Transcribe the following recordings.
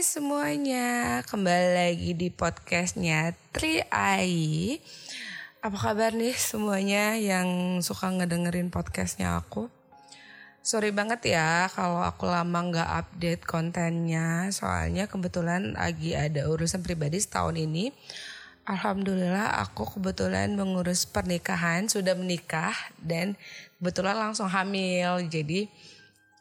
Semuanya, kembali lagi di podcastnya Tri Ai. Apa kabar nih semuanya yang suka ngedengerin podcastnya aku? Sorry banget ya kalau aku lama nggak update kontennya, soalnya kebetulan lagi ada urusan pribadi setahun ini. Alhamdulillah aku kebetulan mengurus pernikahan, sudah menikah dan kebetulan langsung hamil. Jadi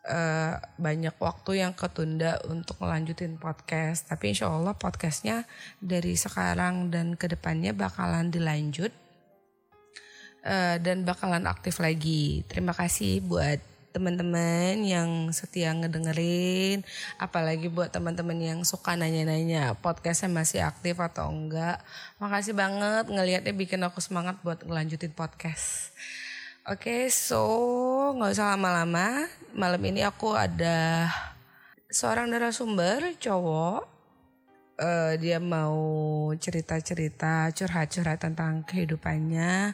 uh, banyak waktu yang ketunda untuk melanjutin podcast. Tapi insya Allah podcastnya dari sekarang dan ke depannya bakalan dilanjut uh, dan bakalan aktif lagi. Terima kasih buat teman-teman yang setia ngedengerin, apalagi buat teman-teman yang suka nanya-nanya podcastnya masih aktif atau enggak. Makasih banget ngelihatnya bikin aku semangat buat ngelanjutin podcast. Oke, okay, so nggak usah lama-lama. Malam ini aku ada seorang narasumber cowok. Uh, dia mau cerita-cerita, curhat-curhat tentang kehidupannya.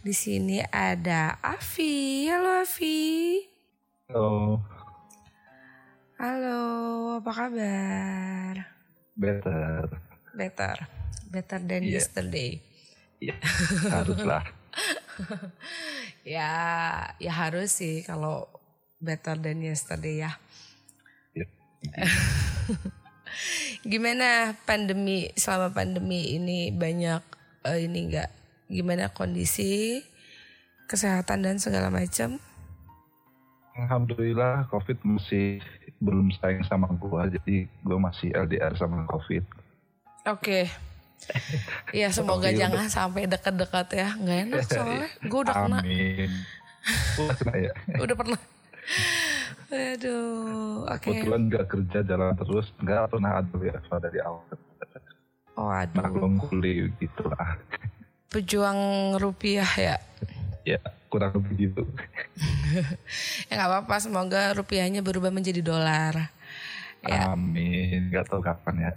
Di sini ada Afi. Halo Afi. Halo. Halo, apa kabar? Better. Better. Better than yeah. yesterday. Iya, yeah, haruslah. ya ya harus sih kalau better than yesterday ya. Gimana pandemi selama pandemi ini banyak uh, ini enggak gimana kondisi kesehatan dan segala macam? Alhamdulillah COVID masih belum sayang sama gua jadi gua masih LDR sama COVID. Oke. Okay. Iya semoga jangan sampai dekat-dekat ya nggak enak soalnya gue udah kena. Amin. Udah kena ya. udah pernah. Aduh, oke. Okay. Kebetulan nggak kerja jalan terus, nggak pernah ada WFH dari awal. Oh aduh. Maklum kuli gitu lah. Pejuang rupiah ya. ya kurang lebih gitu. ya nggak apa-apa, semoga rupiahnya berubah menjadi dolar. Ya. Amin, nggak tahu kapan ya.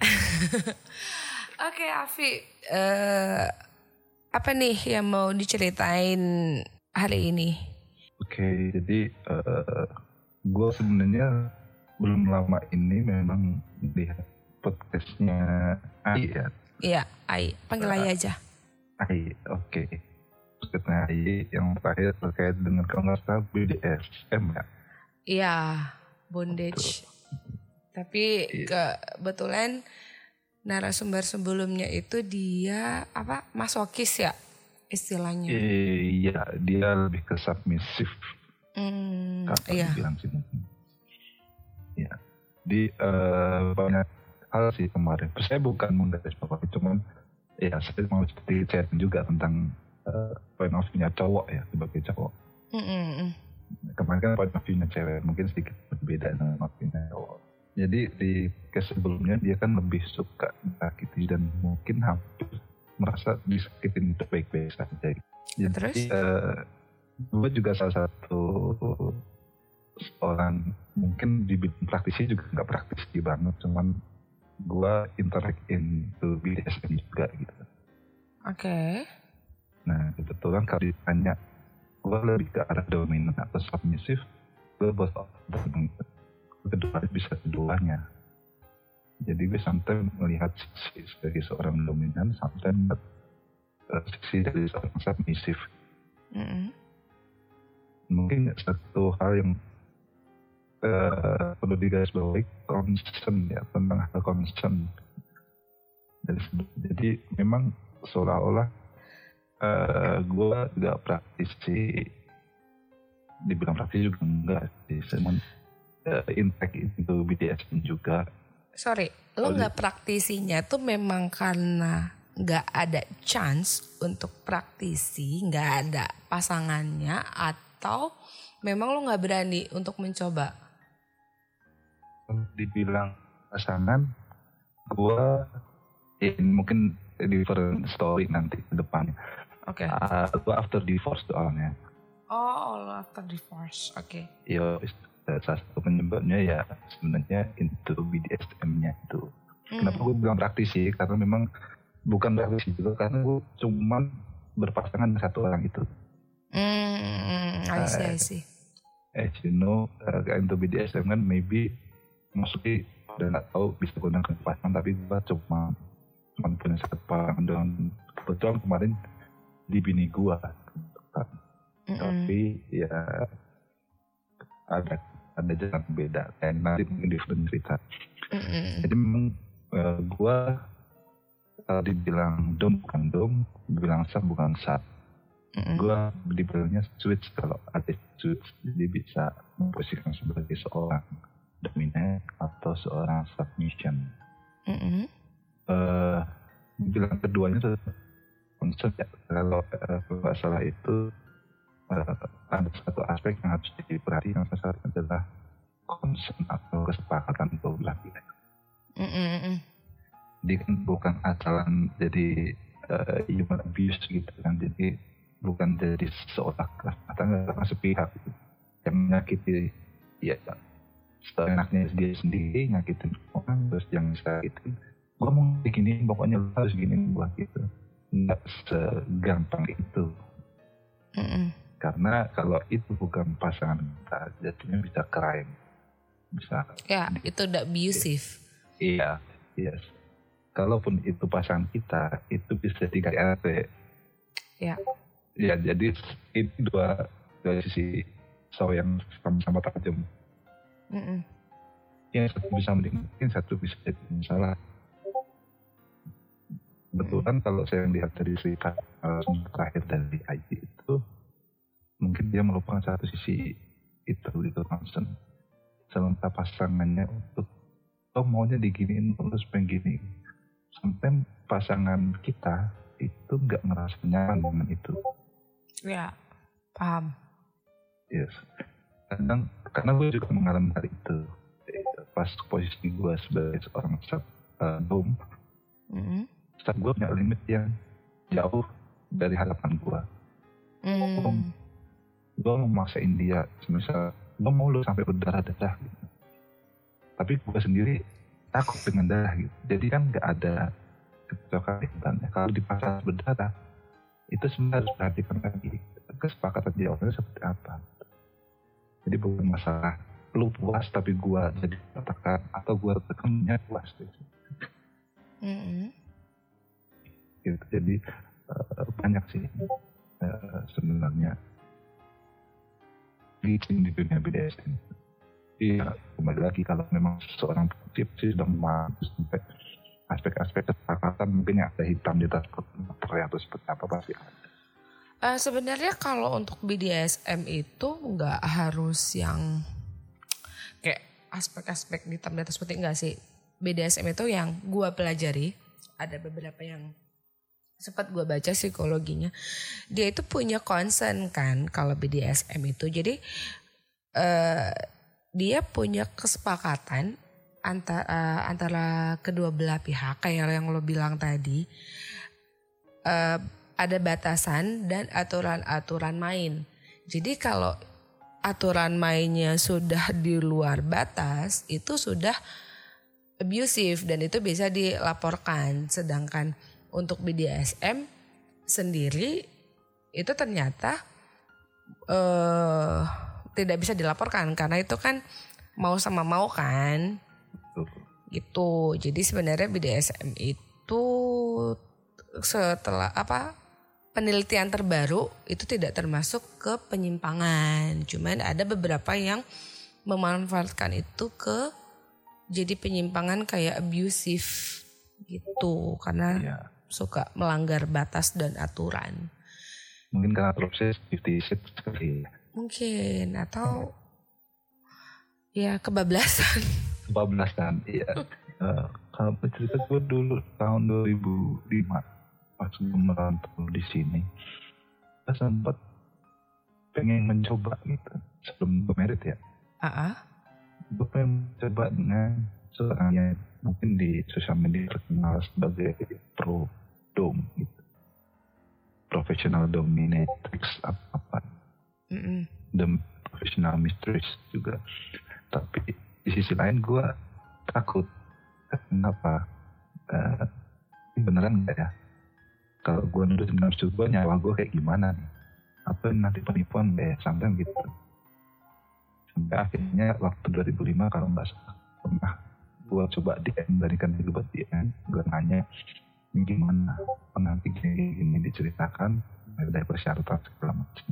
Oke okay, Afi, uh, apa nih yang mau diceritain hari ini? Oke, okay, jadi uh, eh, gue sebenarnya belum lama ini memang lihat podcastnya Ai ya. Iya, Ai. Panggil Ai aja. Ai, oke. Okay. Podcastnya Ai yang terakhir terkait dengan kalau nggak salah BDSM ya. Iya, bondage. Betul. Tapi iya. kebetulan narasumber sebelumnya itu dia apa masokis ya istilahnya? Iya, dia lebih ke submisif. Hmm, iya. Bilang sih mungkin. Ya, di uh, banyak hal sih kemarin. Saya bukan menggaris bawahi, cuman ya saya mau seperti chat juga tentang uh, point of view-nya cowok ya sebagai cowok. Mm -hmm. Kemarin kan point of view-nya cewek mungkin sedikit berbeda dengan point of view-nya cowok jadi di case sebelumnya dia kan lebih suka disakiti dan mungkin hampir merasa disakitin itu baik-baik saja. Jadi Terus? Uh, gue juga salah satu orang mungkin di bidang praktisi juga nggak praktisi banget, cuman gue interact into BDSM juga gitu. Oke. Okay. Nah kebetulan kalau ditanya gue lebih ke arah dominan atau submissive, gue both of them kedua bisa keduanya jadi gue sometimes melihat sisi sebagai seorang dominan sometimes uh, sisi dari seorang submissive. Mm -hmm. mungkin satu hal yang uh, perlu digarisbawahi concern ya tentang hal concern. Jadi, jadi memang seolah-olah uh, gue gak praktisi dibilang praktisi juga enggak sih uh, impact itu BDSM juga. Sorry, lo nggak praktisinya tuh memang karena nggak ada chance untuk praktisi, nggak ada pasangannya, atau memang lo nggak berani untuk mencoba? Dibilang pasangan, gue ya, mungkin different story nanti ke depannya. Oke. Okay. Uh, gue after divorce soalnya. Oh, after divorce, oke. Okay. Yo, salah satu penyebabnya ya sebenarnya itu BDSM-nya itu. Hmm. Kenapa gue bilang praktisi? Karena memang bukan praktisi juga karena gue cuma berpasangan dengan satu orang itu. Hmm, I see, I see. As you know, uh, into BDSM kan maybe mostly udah nggak tahu bisa gunakan pasang tapi gue cuma cuma punya satu pasangan dengan kebetulan kemarin di bini gue kan. Mm-mm. tapi ya ada ada jalan beda kayak nanti mungkin different cerita Mm-mm. jadi memang eh, gue kalau dibilang dom bukan dom dibilang sub bukan sub Mm-mm. gue dibilangnya switch kalau ada switch jadi bisa memposisikan sebagai seorang dominant atau seorang submission Mm-mm. eh bilang keduanya tuh konsep ya kalau eh, kalau nggak salah itu ada satu aspek yang harus diperhatikan salah satu adalah concern atau kesepakatan kedua belah pihak. Mm-mm. Dia kan bukan asalan jadi eh, human abuse gitu kan jadi bukan jadi seolah atau nggak sepihak gitu. yang menyakiti ya seenaknya dia sendiri nyakitin orang terus yang sakitin gua mau begini pokoknya lu harus gini gua gitu nggak segampang itu Mm-mm. Karena kalau itu bukan pasangan kita jadinya bisa crime. Bisa Ya, itu udah abusive. iya yes kalaupun itu pasangan kita itu bisa di KRT Ya. ya jadi itu dua dua sisi. Saw yang sama-sama tajam. Mm-mm. yang satu bisa mungkin satu bisa jadi masalah. Kebetulan kalau saya lihat dari cerita uh, terakhir dari IT itu mungkin dia melupakan satu sisi itu itu concern. Sementara pasangannya untuk oh maunya diginiin terus pengen gini. Sampai pasangan kita itu nggak ngerasa nyaman dengan itu. Ya, paham. yes. Kadang karena gue juga mengalami hal itu. Pas posisi gue sebagai seorang sub uh, dom Mm-mm. saat gue punya limit yang jauh dari harapan gue. Mm. Gue mau maksain dia misal gue mau lu sampai berdarah-darah gitu. tapi gue sendiri takut dengan darah gitu jadi kan nggak ada kecocokan kalau di pasar berdarah itu sebenarnya harus perhatikan lagi kesepakatan di awalnya seperti apa jadi bukan masalah lu puas tapi gue jadi tekan atau gue tekannya puas gitu. Mm-mm. gitu. jadi eh, banyak sih eh, sebenarnya licin di dunia BDSM iya kembali lagi kalau memang seorang tip sih sudah memahami sampai aspek-aspek kesepakatan mungkin yang ada hitam di atas putih atau seperti apa pasti ada. Eh, sebenarnya kalau untuk BDSM itu nggak harus yang kayak aspek-aspek hitam di atas putih enggak sih. BDSM itu yang gua pelajari ada beberapa yang sempat gua baca psikologinya. Dia itu punya concern kan kalau BDSM itu. Jadi eh dia punya kesepakatan antara antara kedua belah pihak kayak yang lo bilang tadi. Eh ada batasan dan aturan-aturan main. Jadi kalau aturan mainnya sudah di luar batas, itu sudah abusive dan itu bisa dilaporkan. Sedangkan untuk BDSM sendiri itu ternyata eh tidak bisa dilaporkan. Karena itu kan mau sama mau kan. Gitu. Jadi sebenarnya BDSM itu setelah apa penelitian terbaru itu tidak termasuk ke penyimpangan. Cuman ada beberapa yang memanfaatkan itu ke jadi penyimpangan kayak abusive gitu. Karena ya suka melanggar batas dan aturan. mungkin karena proses 50 shades sekali ya. Mungkin atau ya kebablasan. kebablasan iya Eh, kalau cerita gue dulu tahun 2005 pas gue merantau di sini gue sempat pengen mencoba gitu sebelum gue merit ya Ah, ah. gue pengen coba dengan seorang yang mungkin di sosial media terkenal sebagai pro dom gitu. Professional dominatrix apa apa the professional mistress juga. Tapi di sisi lain gue takut. Kenapa? Ini beneran nggak ya? Kalau gue nurutin nafsu gue nyawa gue kayak gimana nih? Apa nanti penipuan ya sampai gitu? Sampai akhirnya waktu 2005 kalau nggak salah pernah gue coba DM berikan dulu buat DM gue nanya gimana pengantin gini, gini diceritakan dari persyaratan segala macam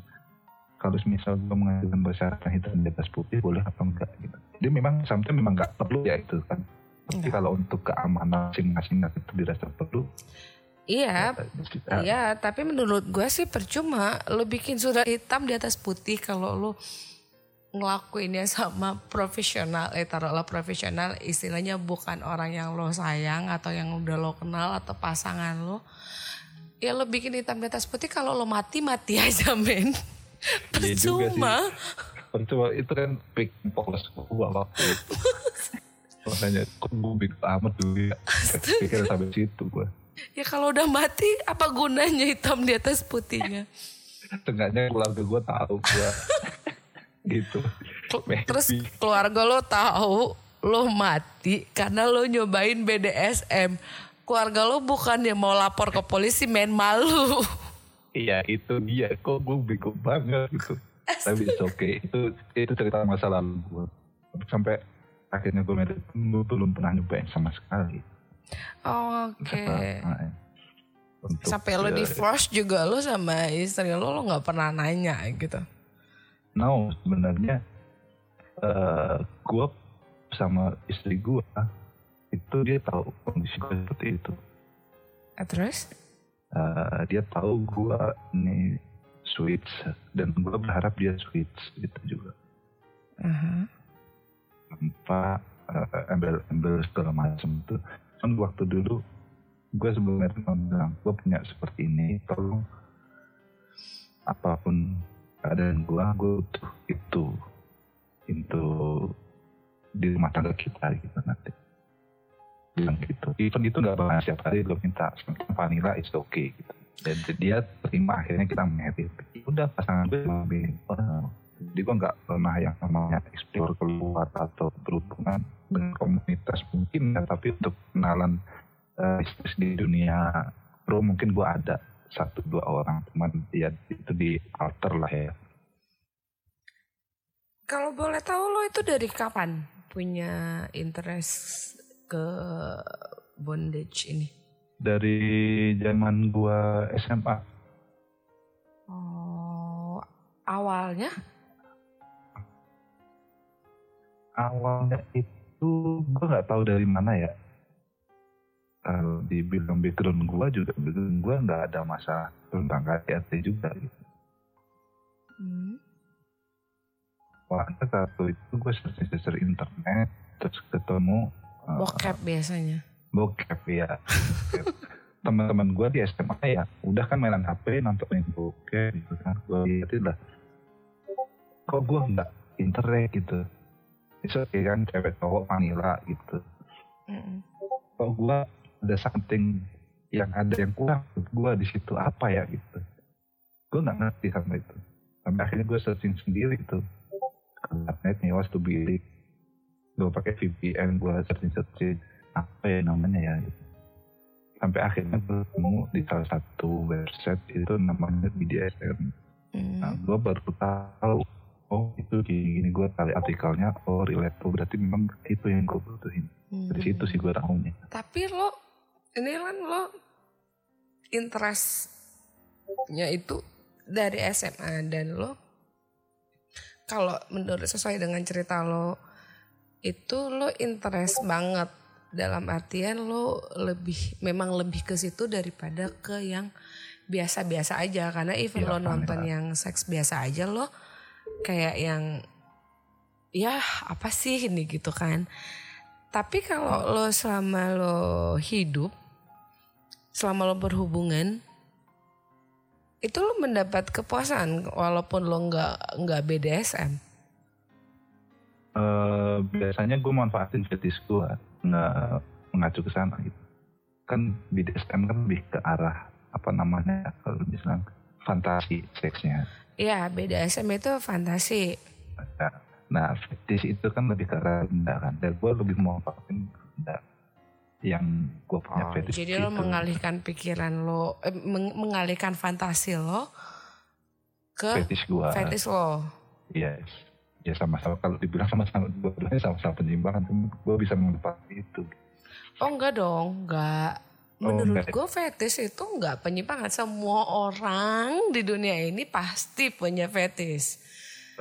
kalau misal gue mengajukan persyaratan hitam di atas putih boleh apa enggak gitu jadi memang sometimes memang nggak perlu ya itu kan tapi Enggak. kalau untuk keamanan masing-masing itu dirasa perlu Iya, ya, iya. Tapi menurut gue sih percuma. Lo bikin surat hitam di atas putih kalau lo ngelakuinnya sama profesional. Eh taruhlah profesional istilahnya bukan orang yang lo sayang atau yang udah lo kenal atau pasangan lo. Ya lo bikin hitam di atas putih kalau lo mati mati aja men. Iya. Percuma. Percuma itu kan pick polos gue waktu itu. Makanya kok gue bingung amat dulu ya. Pikir sampai situ gue. Ya kalau udah mati apa gunanya hitam di atas putihnya? Tengahnya keluarga gue tahu gue. gitu. Terus keluarga lo tahu lo mati karena lo nyobain BDSM. Keluarga lo bukan yang mau lapor ke polisi main malu. Iya itu dia. Kok gue bingung banget gitu. Tapi okay. Itu itu cerita masa lalu gue. Sampai akhirnya gue medit, gue belum pernah nyobain sama sekali. Oke. Nah, untuk, Sampai lo eh, divorce juga lo sama istri lo lo nggak pernah nanya gitu. No, sebenarnya eh gue sama istri gue itu dia tahu kondisi gue seperti itu. Eh, terus? Eh, dia tahu gue nih switch dan gue berharap dia switch gitu juga. Aha. Tanpa eh, embel-embel segala macam itu. Kan waktu dulu gue sebelumnya bilang gue punya seperti ini, tolong apa pun keadaan gue, gue butuh itu untuk di rumah tangga kita gitu nanti. Bilang gitu. Even itu nggak bakal setiap hari gue minta vanilla is okay gitu. Dan dia terima akhirnya kita menyetip udah pasangan gue lebih jadi gue nggak pernah yang namanya explore keluar atau berhubungan dengan komunitas mungkin ya tapi untuk kenalan eh, bisnis di dunia pro mungkin gue ada satu dua orang cuman ya itu di alter lah ya Kalau boleh tahu lo itu dari kapan punya interest ke bondage ini? dari zaman gua SMA Oh, awalnya? awalnya itu gua nggak tahu dari mana ya kalau dibilang background gua juga background gua nggak ada masalah tentang KDRT juga gitu. Hmm. Satu itu gue searching search internet terus ketemu eh, Bokep biasanya. bokep ya teman-teman gue di SMA ya udah kan mainan HP nontonin bokep gitu kan gue liatin lah kok gue nggak internet gitu itu kan cewek cowok vanilla gitu Mm-mm. kok gue ada something yang ada yang kurang gue di situ apa ya gitu. Gue nggak ngerti sama itu. Sampai akhirnya gue searching sendiri ke internet nyewa tuh bilik gue pakai VPN gue searching searching apa ya namanya ya gitu. sampai akhirnya gue ketemu di salah satu website itu namanya BDSM Mm. nah gue baru tahu oh itu gini, gini gue cari artikelnya oh relate. Oh, berarti memang itu yang gue butuhin. Dari Hmm. situ sih gue tahunya. Tapi lo ini kan lo interestnya itu dari SMA dan lo kalau menurut sesuai dengan cerita lo itu lo interest banget. Dalam artian lo lebih memang lebih ke situ daripada ke yang biasa-biasa aja. Karena even Iya, lo nonton vanilla. yang seks biasa aja lo kayak yang ya apa sih ini? gitu kan. Tapi kalau lo selama lo hidup, selama lo berhubungan, itu lo mendapat kepuasan walaupun lo nggak nggak BDSM. Eh, biasanya gue manfaatin fetish gue nggak mengacu ke sana gitu kan BDSM kan lebih ke arah apa namanya kalau misalnya fantasi seksnya Ya BDSM itu fantasi. nah, nah fetish itu kan lebih ke arah benda kan dan gue lebih manfaatin benda yang gue punya Oh, fetish jadi lo gitu. mengalihkan pikiran lo, eh, meng- mengalihkan fantasi lo ke fetish gue fetish lo. yes. Ya sama-sama. Kalau dibilang sama-sama dua-duanya sama-sama penyimpangan gue bisa menempati itu. Oh enggak dong enggak. Oh, menurut enggak. gue fetish itu enggak penyimpangan. Semua orang di dunia ini pasti punya fetish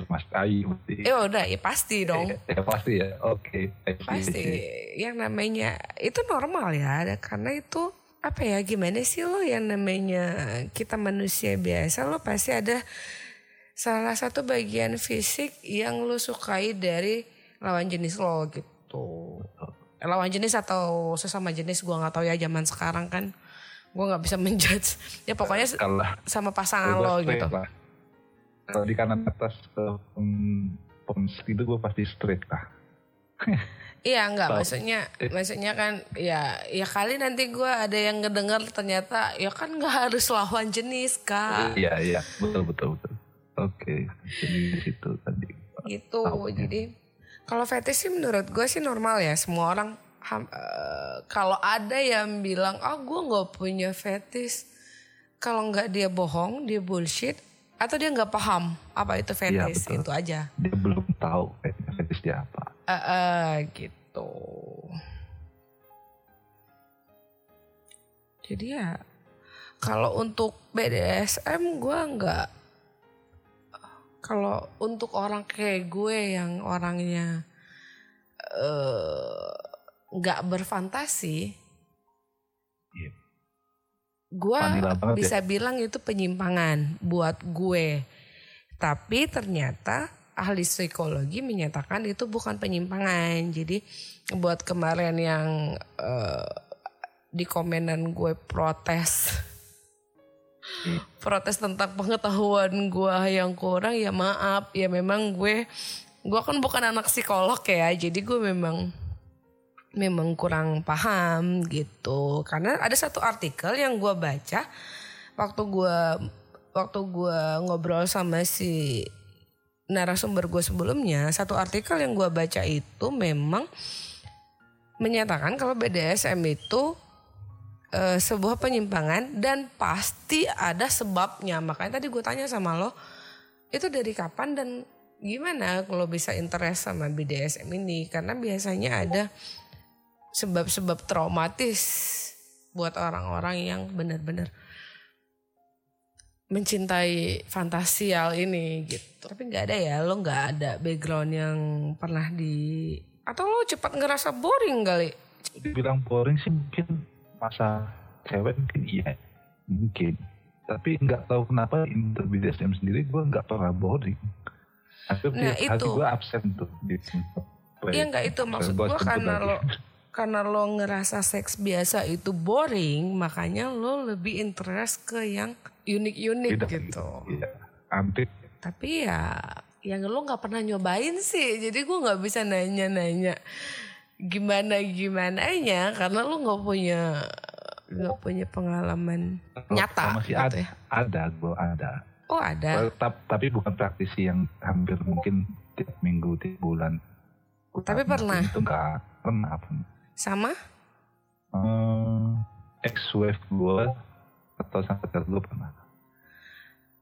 Mas Ai berarti eh udah ya pasti dong. Ya, pasti ya. Oke see. pasti. Yang namanya itu normal ya. Karena itu apa ya gimana sih lo yang namanya kita manusia biasa lo pasti ada salah satu bagian fisik yang lo sukai dari lawan jenis lo gitu. Eh, lawan jenis atau sesama jenis gua nggak tahu ya zaman sekarang kan. Gua nggak bisa menjudge. Ya pokoknya sama pasangan lo gitu. Lah. Kalau di kanan atas ke pom, pom itu gue pasti straight lah. Iya enggak Tahu. maksudnya maksudnya kan ya ya kali nanti gua ada yang ngedenger ternyata ya kan nggak harus lawan jenis kak Iya iya betul betul betul. Oke jadi di situ tadi. gitu jadi kalau fetish sih menurut gue sih normal ya semua orang ham- eh, kalau ada yang bilang ah gue nggak punya fetish kalau nggak dia bohong dia bullshit atau dia nggak paham apa itu Iya, fetish betul. itu aja Dia belum tahu fetish dia apa. Eh, eh, gitu. Jadi ya kalau untuk BDSM gue nggak. Kalau untuk orang kayak gue yang orangnya eh, nggak berfantasi, Iya. Gue ya. bisa bilang itu penyimpangan buat gue. Tapi ternyata ahli psikologi menyatakan itu bukan penyimpangan. Jadi buat kemarin yang eh, di komenan gue protes protes tentang pengetahuan gue yang kurang ya maaf ya memang gue gue kan bukan anak psikolog ya jadi gue memang memang kurang paham gitu. Karena ada satu artikel yang gue baca waktu gue waktu gue ngobrol sama si narasumber gue sebelumnya satu artikel yang gue baca itu memang menyatakan kalau BDSM itu eh, sebuah penyimpangan dan pasti ada sebabnya. Makanya tadi gue tanya sama lo itu dari kapan dan gimana kalau bisa interest sama BDSM ini? Karena biasanya ada sebab-sebab traumatis buat orang-orang yang benar-benar mencintai fantasial ini gitu. Tapi nggak ada ya, lo nggak ada background yang pernah di atau lo cepat ngerasa boring kali. Dibilang boring sih mungkin masa cewek mungkin iya mungkin. Tapi nggak tahu kenapa inter BDSM sendiri gue nggak pernah boring. Hampir Nah, itu. gue absen tuh di Iya nggak itu maksud gue karena lo karena lo ngerasa seks biasa itu boring, makanya lo lebih interest ke yang unik-unik gitu. Iya, antik. Tapi ya yang lo nggak pernah nyobain sih, jadi gue nggak bisa nanya-nanya gimana gimananya karena lo nggak punya nggak punya pengalaman nyata Masih gitu ada, ya. ada gue ada. Oh ada. Tap- tapi bukan praktisi yang hampir mungkin tiap minggu, tiap bulan. Tapi pernah? Itu enggak pernah. Sama? Eh, ex-wife gue atau sampai gue pernah.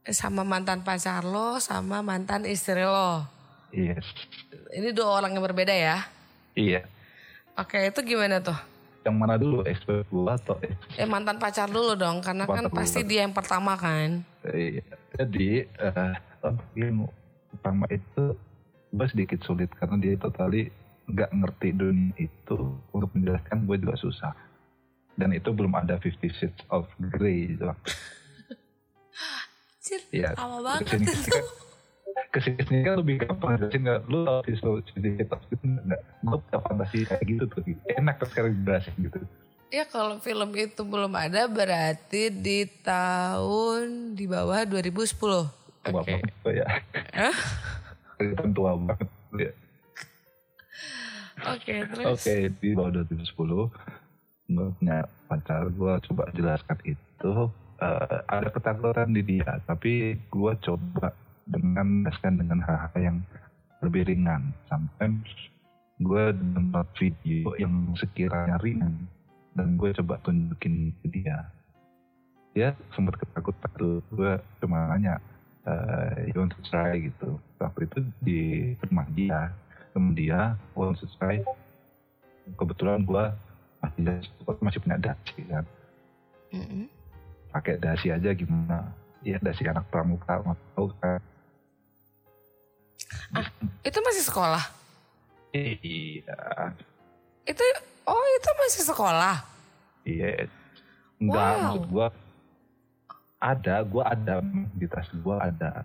Sama mantan pacar lo, sama mantan istri lo. Yes. Ini dua orang yang berbeda ya. Iya. Oke, itu gimana tuh? Yang mana dulu ex-wife gue atau ex Eh mantan pacar dulu dong, karena kan Mantan pasti dulu. dia yang pertama kan. Iya. Jadi eh yang pertama itu gue sedikit sulit karena dia totally nggak ngerti dunia itu untuk menjelaskan gue juga susah dan itu belum ada Fifty Shades of Grey itu waktu Cir, Iya. lama banget Ke sini itu. kan, ke sini sini kan lebih gampang jelasin nggak lu tau Fifty Shades of Grey nggak gue punya fantasi kayak gitu tuh enak tuh sekarang dijelasin gitu Ya kalau film itu belum ada berarti di tahun di bawah 2010. tua Oke. banget gue ya? Kelihatan tua banget ya. Oke, terus. Oke, di bawah 2010 gue punya pacar, gue coba jelaskan itu eh, ada ketakutan di dia, tapi gue coba dengan jelaskan dengan hal-hal yang lebih ringan. Sometimes gue nonton video yang sekiranya ringan dan gue coba tunjukin ke dia. Dia sempat ketakutan tuh, gue cuma nanya, uh, you want to try gitu waktu itu di rumah dia temen dia try kebetulan gue masih masih punya dasi kan Mm-mm. pakai dasi aja gimana ya dasi anak pramuka nggak tahu kan Itu masih sekolah? iya Itu oh itu masih sekolah. iya enggak Wow. maksud gue ada gue ada di tas gue ada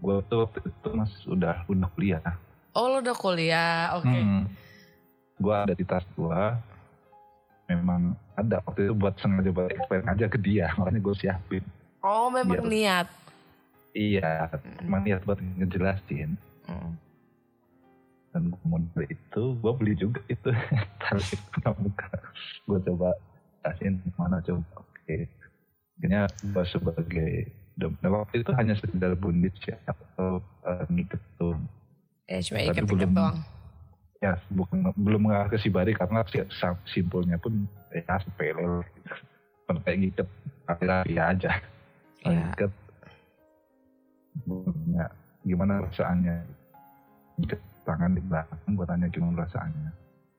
gue tuh waktu itu mas udah udah kuliah Oh lo udah kuliah, oke. Hmm. Gua ada di tas gua. Memang ada waktu itu buat sengaja buat explain aja ke dia, makanya gue siapin. Oh memang Biar- niat. Iya, emang niat buat ngejelasin. Mm. Dan gua model itu, gue beli juga itu. Taruh di muka. Gue coba kasihin mana coba. Oke. Akhirnya gue sebagai dan waktu itu hanya sekedar bundit ya atau uh, ngikat tuh Ya cuma ikat-ikat belum- doang. ya bukan belum mengarah ke Sibari karena simpulnya pun ya sepele. Cuma kayak ngikat rapi aja. Iya. ngikat ya, gimana perasaannya? Ngikat tangan di belakang gue tanya gimana perasaannya?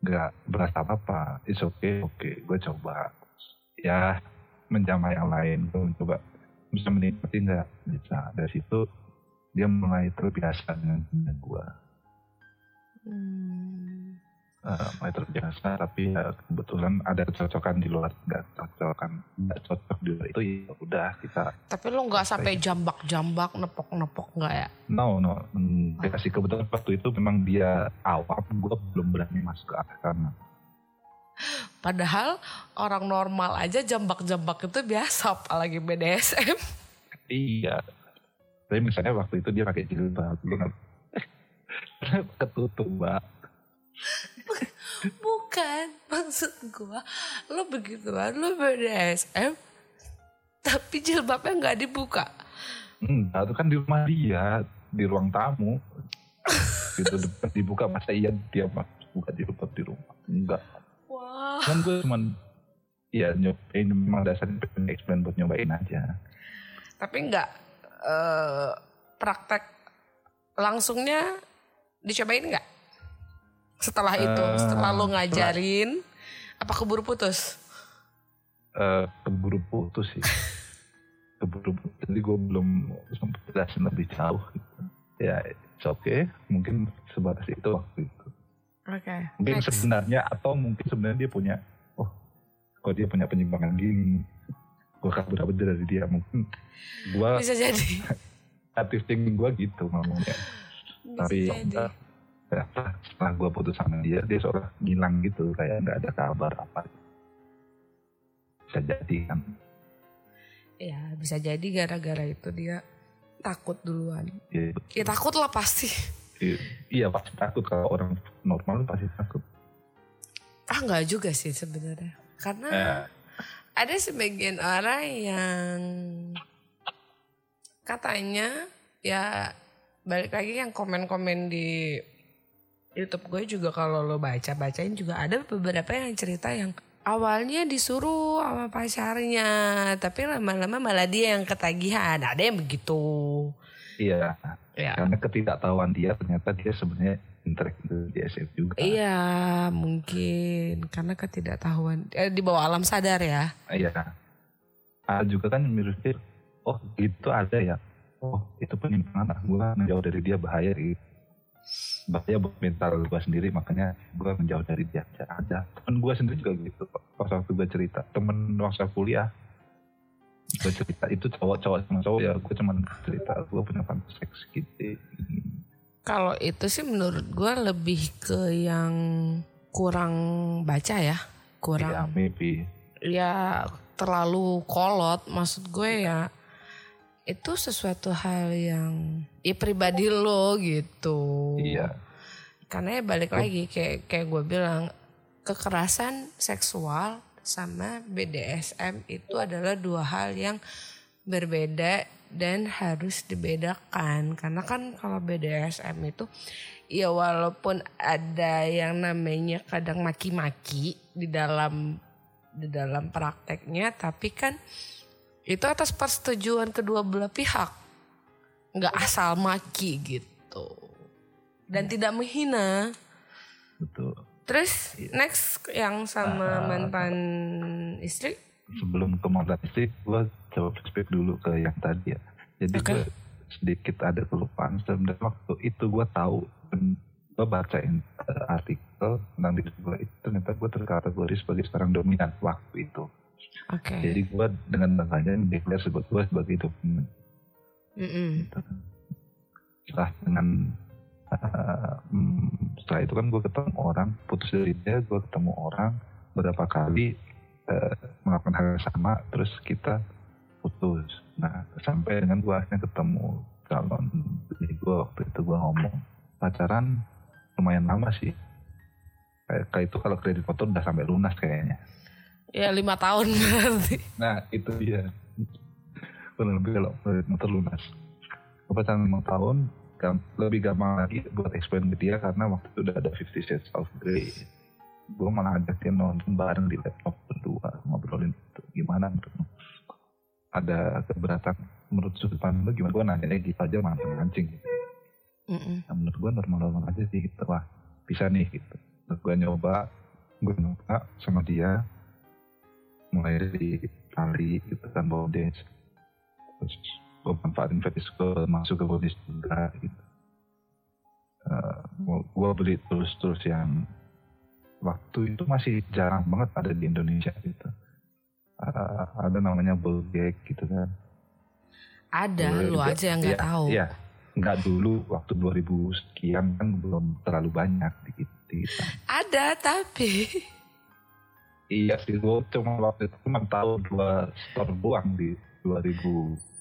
Nggak berasa apa apa it's okay oke gue coba. Ya menjamah yang lain gue mencoba. Bisa menikmati nggak? Bisa. Dari situ dia mulai terbiasa dengan gue Hmm. uh, mulai terbiasa tapi ya, kebetulan ada kecocokan di luar nggak cocokan nggak cocok di luar itu ya udah kita Tapi lo nggak sampai jambak-jambak, nepok-nepok nggak ya? no no enggak sih kebetulan waktu itu memang dia awam gue belum berani masuk ke arah sana Padahal orang normal aja jambak-jambak itu biasa, apalagi BDSM. iya tapi misalnya waktu itu dia pakai jilbab nggak ketutup mbak. Bukan, maksud gua lo begituan, lo BDSM, tapi jilbabnya nggak dibuka. enggak itu kan di rumah dia di ruang tamu. Gitu dibuka masa iya dia buka jilbab di rumah? Enggak. Wah. kan gue cuman ya nyobain memang dasarnya pengen explain buat nyobain aja. Tapi nggak eh, praktek langsungnya dicobain nggak? Setelah itu, Eh, setelah lo ngajarin, apa keburu putus? Eh keburu putus sih keburu putus jadi gue belum sempat jelasin lebih jauh gitu. ya it's okay mungkin sebatas itu waktu itu Oke. mungkin next. sebenarnya atau mungkin sebenarnya dia punya oh kok dia punya penyimpangan gini gue kabur kabur dari dia mungkin gue Bisa jadi. aktif thinking gue gitu ngomongnya tapi ternyata setelah gue putus sama dia dia seolah ngilang gitu kayak nggak ada kabar apa bisa jadi kan Ya bisa jadi gara-gara itu dia takut duluan. ya, Ya takut lah pasti. i- iya pasti takut kalau orang normal pasti takut Ah nggak juga sih sebenarnya. Karena Eh, ada sebagian orang yang katanya ya balik lagi yang komen-komen di YouTube gue juga kalau lo baca-bacain juga ada beberapa yang cerita yang awalnya disuruh sama pacarnya tapi lama-lama malah dia yang ketagihan. Ada yang begitu. Iya. Ya. Karena ketidaktahuan dia ternyata dia sebenarnya interact di SF juga. Iya mungkin. Karena ketidaktahuan eh, di bawah alam sadar ya. Iya. Ada juga kan mirip oh itu ada ya oh itu penyimpangan ah gue menjauh dari dia bahaya gitu bahaya buat mental gue sendiri makanya gue menjauh dari dia aja. Temen gue sendiri juga gitu pas waktu gue cerita temen waktu kuliah gue cerita itu cowok-cowok sama cowok ya gue cuman cerita gue punya fantasi seks gitu. Kalau itu sih menurut gue lebih ke yang kurang baca ya, ya kurang maybe. Ya terlalu kolot. Maksud gue ya itu sesuatu hal yang ya pribadi lo gitu. iya Karena ya balik lagi kayak kayak gue bilang kekerasan seksual sama BDSM itu adalah dua hal yang berbeda dan harus dibedakan karena kan kalau BDSM itu ya walaupun ada yang namanya kadang maki-maki di dalam di dalam prakteknya tapi kan itu atas persetujuan kedua belah pihak. Nggak asal maki gitu. Dan tidak menghina. Betul. Terus next yang sama mantan istri? Sebelum ke mantan istri gue coba flashback dulu ke yang tadi ya. Jadi Oke. gue sedikit ada kelupaan sebenarnya. Waktu itu gue tahu gue bacain eh, artikel tentang diri gue itu ternyata gue terkategori sebagai seorang dominan waktu itu oke. Jadi gue dengan bangganya mendeklar sebut gue sebagai dominan Mm-mm. setelah dengan eh, hmm, setelah itu kan gue ketemu orang putus dari dia gue ketemu orang beberapa kali eh, melakukan hal yang sama terus kita putus. Nah sampai dengan gue akhirnya ketemu calon bini gue waktu itu gue ngomong pacaran lumayan lama sih. Kayak itu kalau kredit motor udah sampai lunas kayaknya ya lima tahun berarti Nah itu dia Kurang lebih kalau motor lunas pacaran 5 tahun Lebih gampang lagi buat explain ke dia Karena waktu itu udah ada 50 Shades of Grey Gue malah ajak dia nonton bareng di laptop berdua Ngobrolin itu Gimana menurut lu? Ada keberatan menurut sudut pandang lu gimana? Gue nanya gitu aja mancing-mancing gitu. Mm-mm. Nah, menurut gue normal-normal aja sih gitu Wah bisa nih gitu Terus gue nyoba Gue nyoba sama dia Mulai dari tali gitu kan body dance. Terus gue manfaatin masuk ke body juga gitu. Gue beli terus-terus yang Waktu itu masih jarang banget ada di Indonesia gitu. Eh, Ada namanya gag gitu kan. Ada boleh lu aja yang nggak Iya, tahu. Iya, nggak dulu waktu 2000 sekian kan belum terlalu banyak di kita. ada tapi Iya sih, gue cuma waktu itu cuma tahu dua store doang di 2011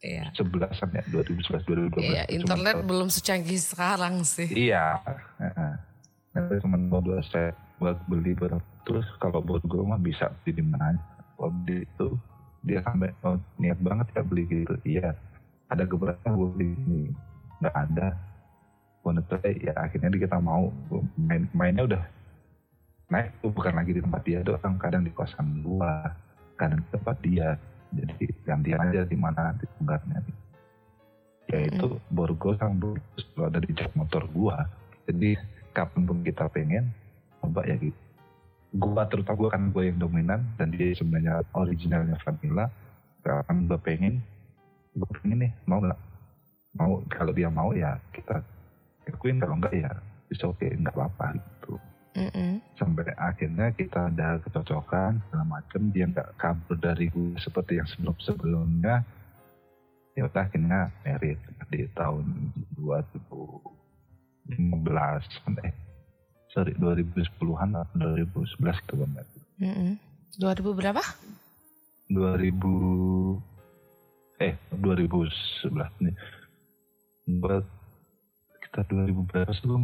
Iya. an ya, 2011 2012. Iya, internet tahu. belum secanggih sekarang sih. Iya, heeh. Nah, cuma dua set buat beli berapa. Terus kalau buat gue mah bisa beli di mana aja. Kalau beli itu dia sampai oh, niat banget ya beli gitu. Iya, ada keberatan gue beli ini. Nggak ada. Gue ya akhirnya kita mau main mainnya udah naik tuh bukan lagi di tempat dia doang kadang di kosan gua kadang di tempat dia. Jadi gantian aja di mana nanti tunggarnya ya itu borgo sama kalau ada di jok motor gua. Jadi kapan pun kita pengen coba ya gitu. Gua terutama gua kan gua yang dominan dan dia sebenarnya originalnya vanilla. Kapan gua pengen gua pengen nih mau nggak? Mau kalau dia mau ya kita lakuin. Kalau enggak ya bisa oke nggak apa-apa. gitu Mm-mm. sampai akhirnya kita ada kecocokan segala macam dia nggak kabur dari gue seperti yang sebelum sebelumnya ya udah akhirnya merit di tahun 2015 eh sorry 2010-an atau 2011 itu gue merit Mm-mm. 2000 berapa? 2000 eh 2011 nih buat kita 2000 berapa sih gue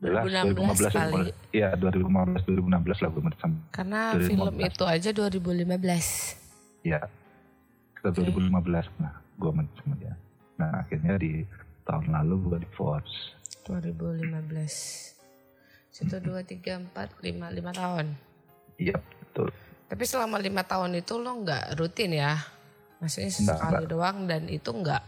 2016 2016 kali. Iya 2015 2016 lah gue sama. Karena 2015. film itu aja 2015. Iya kita 2015 nah gue sama dia. Nah akhirnya di tahun lalu gue divorce. 2015. Situ 2, 3, 4, 5, 5 tahun. Iya betul. Tapi selama lima tahun itu lo nggak rutin ya? Maksudnya Nggak, sekali doang dan itu nggak,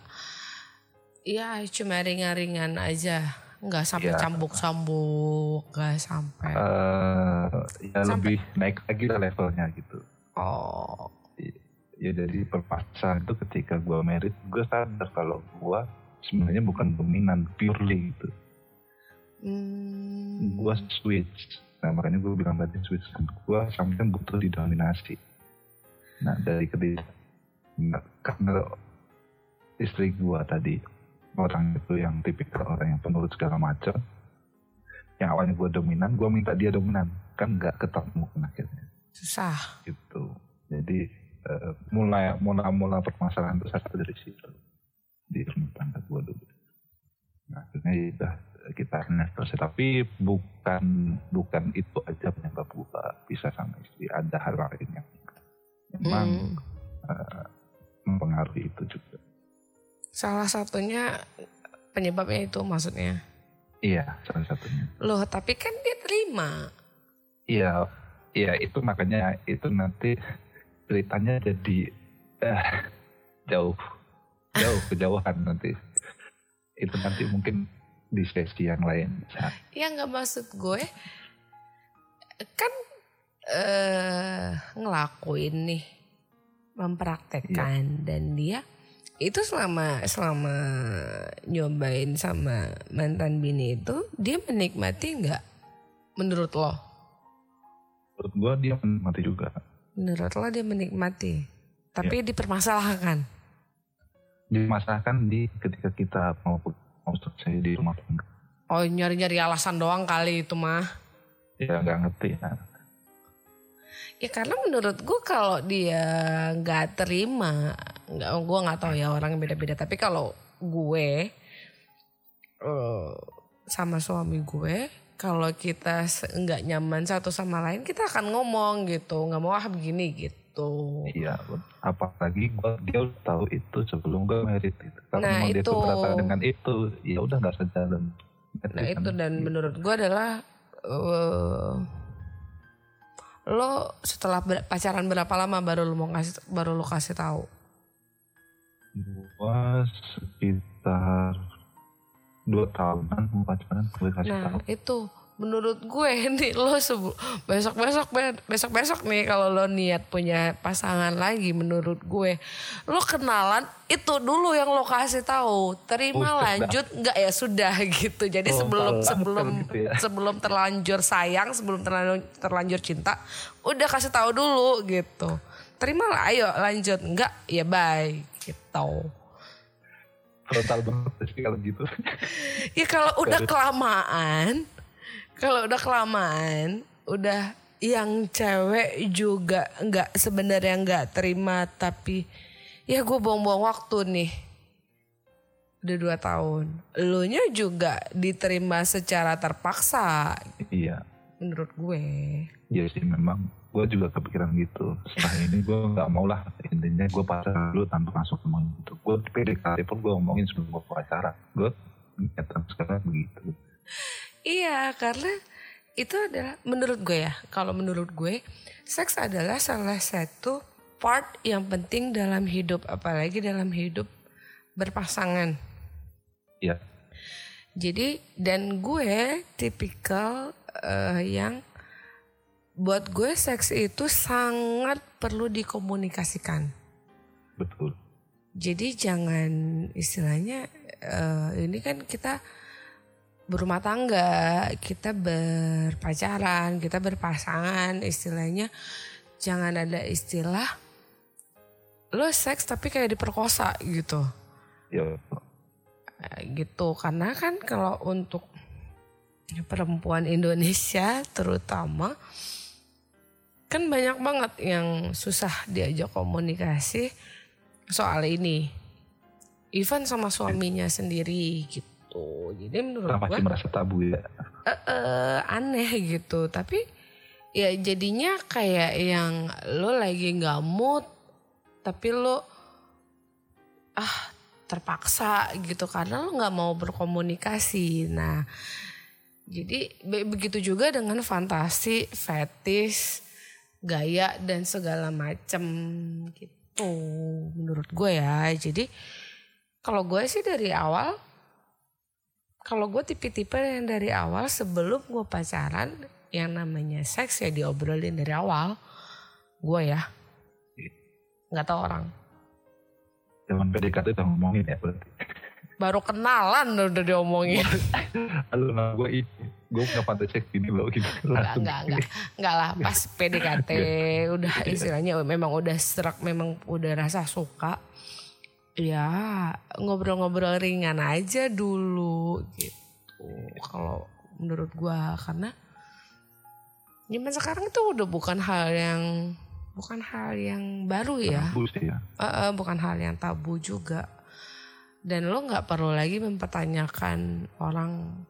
Iya cuma ringan-ringan aja, nggak sampai Iya. cambuk-cambuk, nggak sampai. Eh ya Sampai- lebih naik lagi lah levelnya gitu. Oh, Ya jadi perpacaran itu ketika gue merit gue sadar kalau gue sebenarnya bukan dominan purely gitu. hmm, gue switch nah makanya gue bilang tadi switch gue sampai butuh didominasi nah dari ketiga nah, karena istri gue tadi orang itu yang tipikal orang yang penurut segala macam. Yang awalnya gue dominan gue minta dia dominan. Kan nggak ketemu akhirnya. Susah. gitu. Jadi eh, mulai mula mula permasalahan besar itu dari situ. Di rumah tangga gue dulu. Nah, akhirnya ya kita selesai tapi bukan bukan itu aja penyebab gue bisa sama istri. Ada hal lain yang memang Hmm. mempengaruhi itu juga Salah satunya penyebabnya itu maksudnya. iya salah satunya Loh, tapi kan dia terima. iya iya itu makanya itu nanti ceritanya jadi eh, jauh jauh kejauhan nanti itu nanti mungkin di sesi yang lain ya nggak maksud gue kan eh ngelakuin nih mempraktekkan ya. dan dia itu selama selama nyobain sama mantan bini itu dia menikmati nggak menurut lo? Menurut gue dia menikmati juga. Menurut lo dia menikmati, tapi ya. dipermasalahkan. Dimasalahkan di ketika kita mau mau selesai di rumah tangga. Oh nyari-nyari alasan doang kali itu mah. Ya nggak ngerti ya. Ya karena menurut gue kalau dia nggak terima, nggak gue nggak tahu ya orang beda-beda. Tapi kalau gue uh, sama suami gue, kalau kita nggak nyaman satu sama lain, kita akan ngomong gitu, nggak mau ah begini gitu. Iya, apalagi gue dia udah tahu itu sebelum gue merit itu. Kalau nah, itu. dia dengan itu, ya udah nggak sejalan. Nah itu dan menurut gue adalah uh, lo setelah ber, pacaran berapa lama baru lo mau kasih baru lo kasih tahu? Gua sekitar dua tahunan pacaran gue kasih nah, tahu. itu menurut gue nih lo besok besok besok besok nih kalau lo niat punya pasangan lagi menurut gue. Lo kenalan itu dulu yang lo kasih tahu. Terima oh, lanjut nggak? Ya sudah gitu. Jadi oh, sebelum sebelum gitu ya. sebelum terlanjur sayang sebelum terlanjur terlanjur cinta udah kasih tahu dulu gitu. Terima lah ayo lanjut. Nggak? Ya bye gitu. Frontal banget sih kalau gitu. Ya kalau udah kelamaan kalau udah kelamaan, udah yang cewek juga nggak sebenarnya nggak terima tapi ya gue buang-buang waktu nih. Udah dua tahun. Lo nya juga diterima secara terpaksa iya. menurut gue. Iya sih memang gue juga kepikiran gitu. Setelah ini gue nggak mau lah intinya gue pacaran dulu tanpa masuk ngomong gitu gue PDKT pun gue ngomongin sebelum gue pacaran. Gue nyata sekarang begitu Iya, karena itu adalah menurut gue ya, kalau menurut gue, seks adalah salah satu part yang penting dalam hidup, apalagi dalam hidup berpasangan. Iya. Jadi dan gue tipikal uh, yang buat gue seks itu sangat perlu dikomunikasikan. Betul. Jadi jangan istilahnya uh, ini kan kita berumah tangga, kita berpacaran, kita berpasangan, istilahnya jangan ada istilah lo seks tapi kayak diperkosa gitu. Ya. Gitu karena kan kalau untuk perempuan Indonesia terutama kan banyak banget yang susah diajak komunikasi soal ini. Even sama suaminya sendiri gitu gitu. Jadi menurut gue masih merasa tabu ya. Uh, uh, aneh gitu. Tapi ya jadinya kayak yang lo lagi nggak mood tapi lo ah terpaksa gitu karena lo nggak mau berkomunikasi. Nah, jadi begitu juga dengan fantasi, fetis, gaya dan segala macam gitu menurut gue ya. Jadi kalau gue sih dari awal kalau gue tipe-tipe yang dari awal sebelum gue pacaran yang namanya seks ya diobrolin dari awal gue ya. Nggak tahu orang. Zaman PDKT udah ngomongin ya berarti. Baru kenalan udah diomongin. Halo nah gue ini gue punya fantasi gini loh gitu. Enggak, enggak, enggak, enggak lah pas PDKT udah istilahnya memang udah serak memang udah rasa suka ya ngobrol-ngobrol ringan aja dulu gitu. Kalau menurut gua karena zaman sekarang itu udah bukan hal yang bukan hal yang baru ya, tabu sih ya. Uh, uh, bukan hal yang tabu juga. Dan lo nggak perlu lagi mempertanyakan orang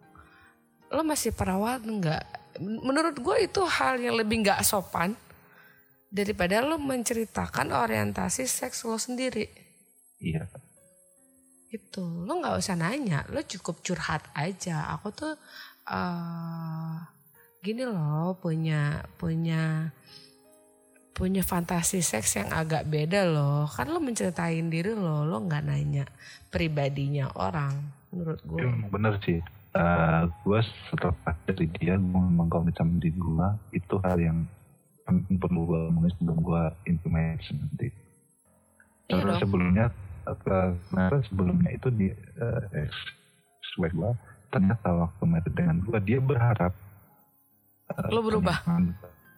lo masih perawat nggak? Menurut gue itu hal yang lebih nggak sopan daripada lo menceritakan orientasi seks lo sendiri Iya. Itu lo nggak usah nanya, lo cukup curhat aja. Aku tuh uh, gini loh punya punya punya fantasi seks yang agak beda loh. Kan lo menceritain diri lo, lo nggak nanya pribadinya orang. Menurut gue. Memang bener sih. Uh, gue setelah dari dia gue memang sama diri gue itu hal yang penting perlu gue omongin sebelum gue intimate nanti. Iya Terus sebelumnya ternyata sebelumnya itu di uh, ex swag gue ternyata waktu married dengan gue dia berharap uh, Lo berubah?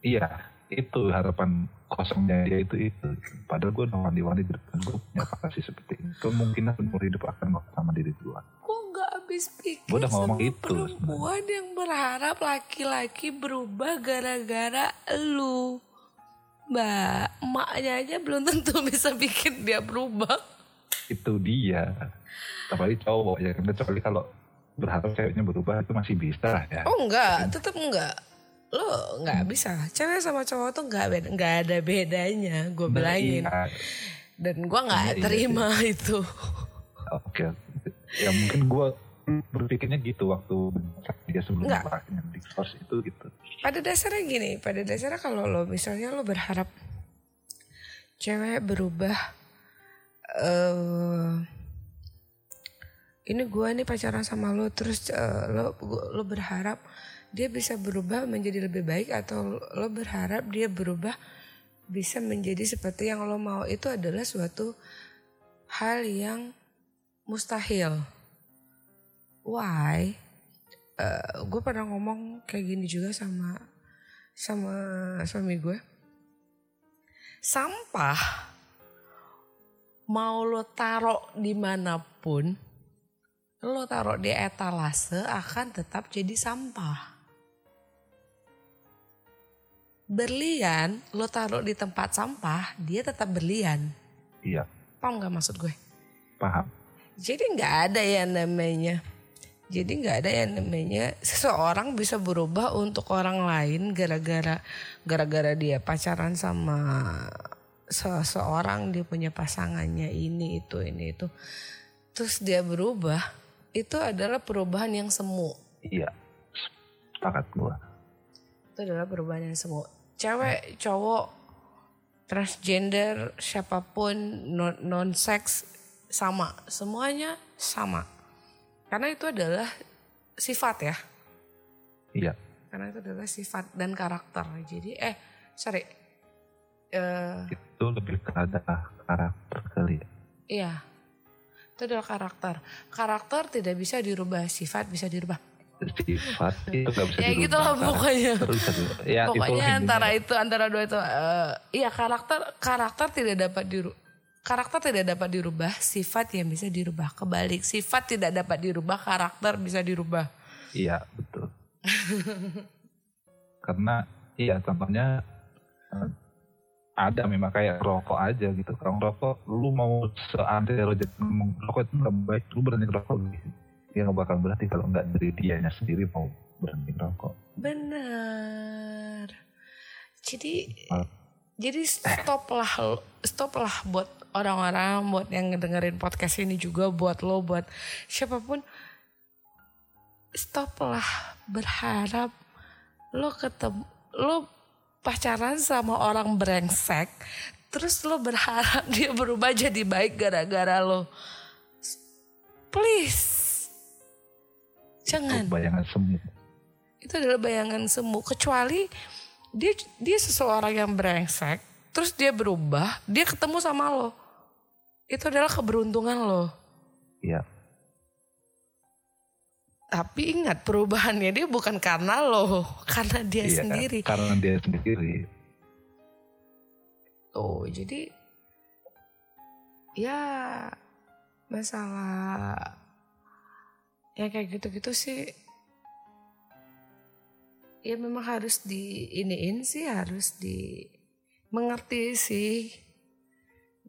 Iya itu harapan kosongnya dia itu itu. Padahal gue udah wanti-wanti di depan gue punya fantasi seperti itu. Kemungkinan umur hidup akan sama diri gue. Gue nggak habis pikir Gua udah ngomong itu perempuan yang berharap laki-laki berubah gara-gara lu. Mbak, emaknya aja belum tentu bisa bikin dia berubah. Itu dia apalagi cowok ya kan kecuali kalau berharap ceweknya berubah itu masih bisa lah ya Oh enggak, tetap enggak. Lo nggak bisa. Cewek sama cowok tuh nggak beda, nggak ada bedanya. Gue Nah, bilangin. iya. Dan gue nggak Iya, iya, terima itu. oke ya mungkin gue berpikirnya gitu waktu dia sebelum Nggak. di itu gitu Pada dasarnya gini, pada dasarnya kalau lo misalnya lo berharap cewek berubah eh ini gue nih pacaran sama lo terus eh, lo lo berharap dia bisa berubah menjadi lebih baik atau lo berharap dia berubah bisa menjadi seperti yang lo mau itu adalah suatu hal yang mustahil. Why? gue pernah ngomong kayak gini juga sama sama suami gue. Sampah mau lo taruh di mana pun, lo taruh di etalase akan tetap jadi sampah. Berlian, lo taruh di tempat sampah, dia tetap berlian. iya Paham gak maksud gue? paham Jadi nggak ada yang namanya. Jadi nggak ada yang namanya seseorang bisa berubah untuk orang lain gara-gara gara-gara dia pacaran sama seseorang dia punya pasangannya ini itu ini itu. Terus dia berubah itu adalah perubahan yang semu. iya sepakat gue Itu adalah perubahan yang semu. Cewek, cowok, transgender, siapa pun non, non seks sama, semuanya sama. Karena itu adalah sifat ya. iya Karena itu adalah sifat dan karakter. Jadi eh sorry. Eh itu lebih ke ada karakter kali ya iya. Itu adalah karakter. Karakter tidak bisa dirubah, sifat bisa dirubah. sifat itu gak bisa Ya dirubah. gitu lah pokoknya. dirubah. ya, Pokoknya intinya. antara itu antara dua itu eh, iya karakter karakter tidak dapat diru karakter tidak dapat dirubah, sifat yang bisa dirubah. Kebalik, sifat tidak dapat dirubah, karakter bisa dirubah. Iya betul. Karena iya contohnya eh, ada memang kayak rokok aja gitu. Kalau rokok lu mau seandai lo jadi ngomong rokok itu nggak baik, lu berhenti rokok gitu. Ya nggak bakal berhenti kalau nggak dari dianya sendiri mau berhenti rokok. Benar. Jadi Ah. jadi stoplah stoplah buat orang-orang buat yang ngedengerin podcast ini juga buat lo buat siapa pun stoplah berharap lo ketemu lo pacaran sama orang brengsek terus lo berharap dia berubah jadi baik gara-gara lo please. Jangan. Itu bayangan semu. itu adalah bayangan semu. Kecuali dia dia seseorang yang brengsek terus dia berubah dia ketemu sama lo. Itu adalah keberuntungan lo. Iya. Tapi ingat perubahannya dia bukan karena lo karena dia iya, sendiri. Karena dia sendiri. tuh jadi ya masalah ya kayak gitu-gitu sih. Ya memang harus di iniin sih harus di mengerti sih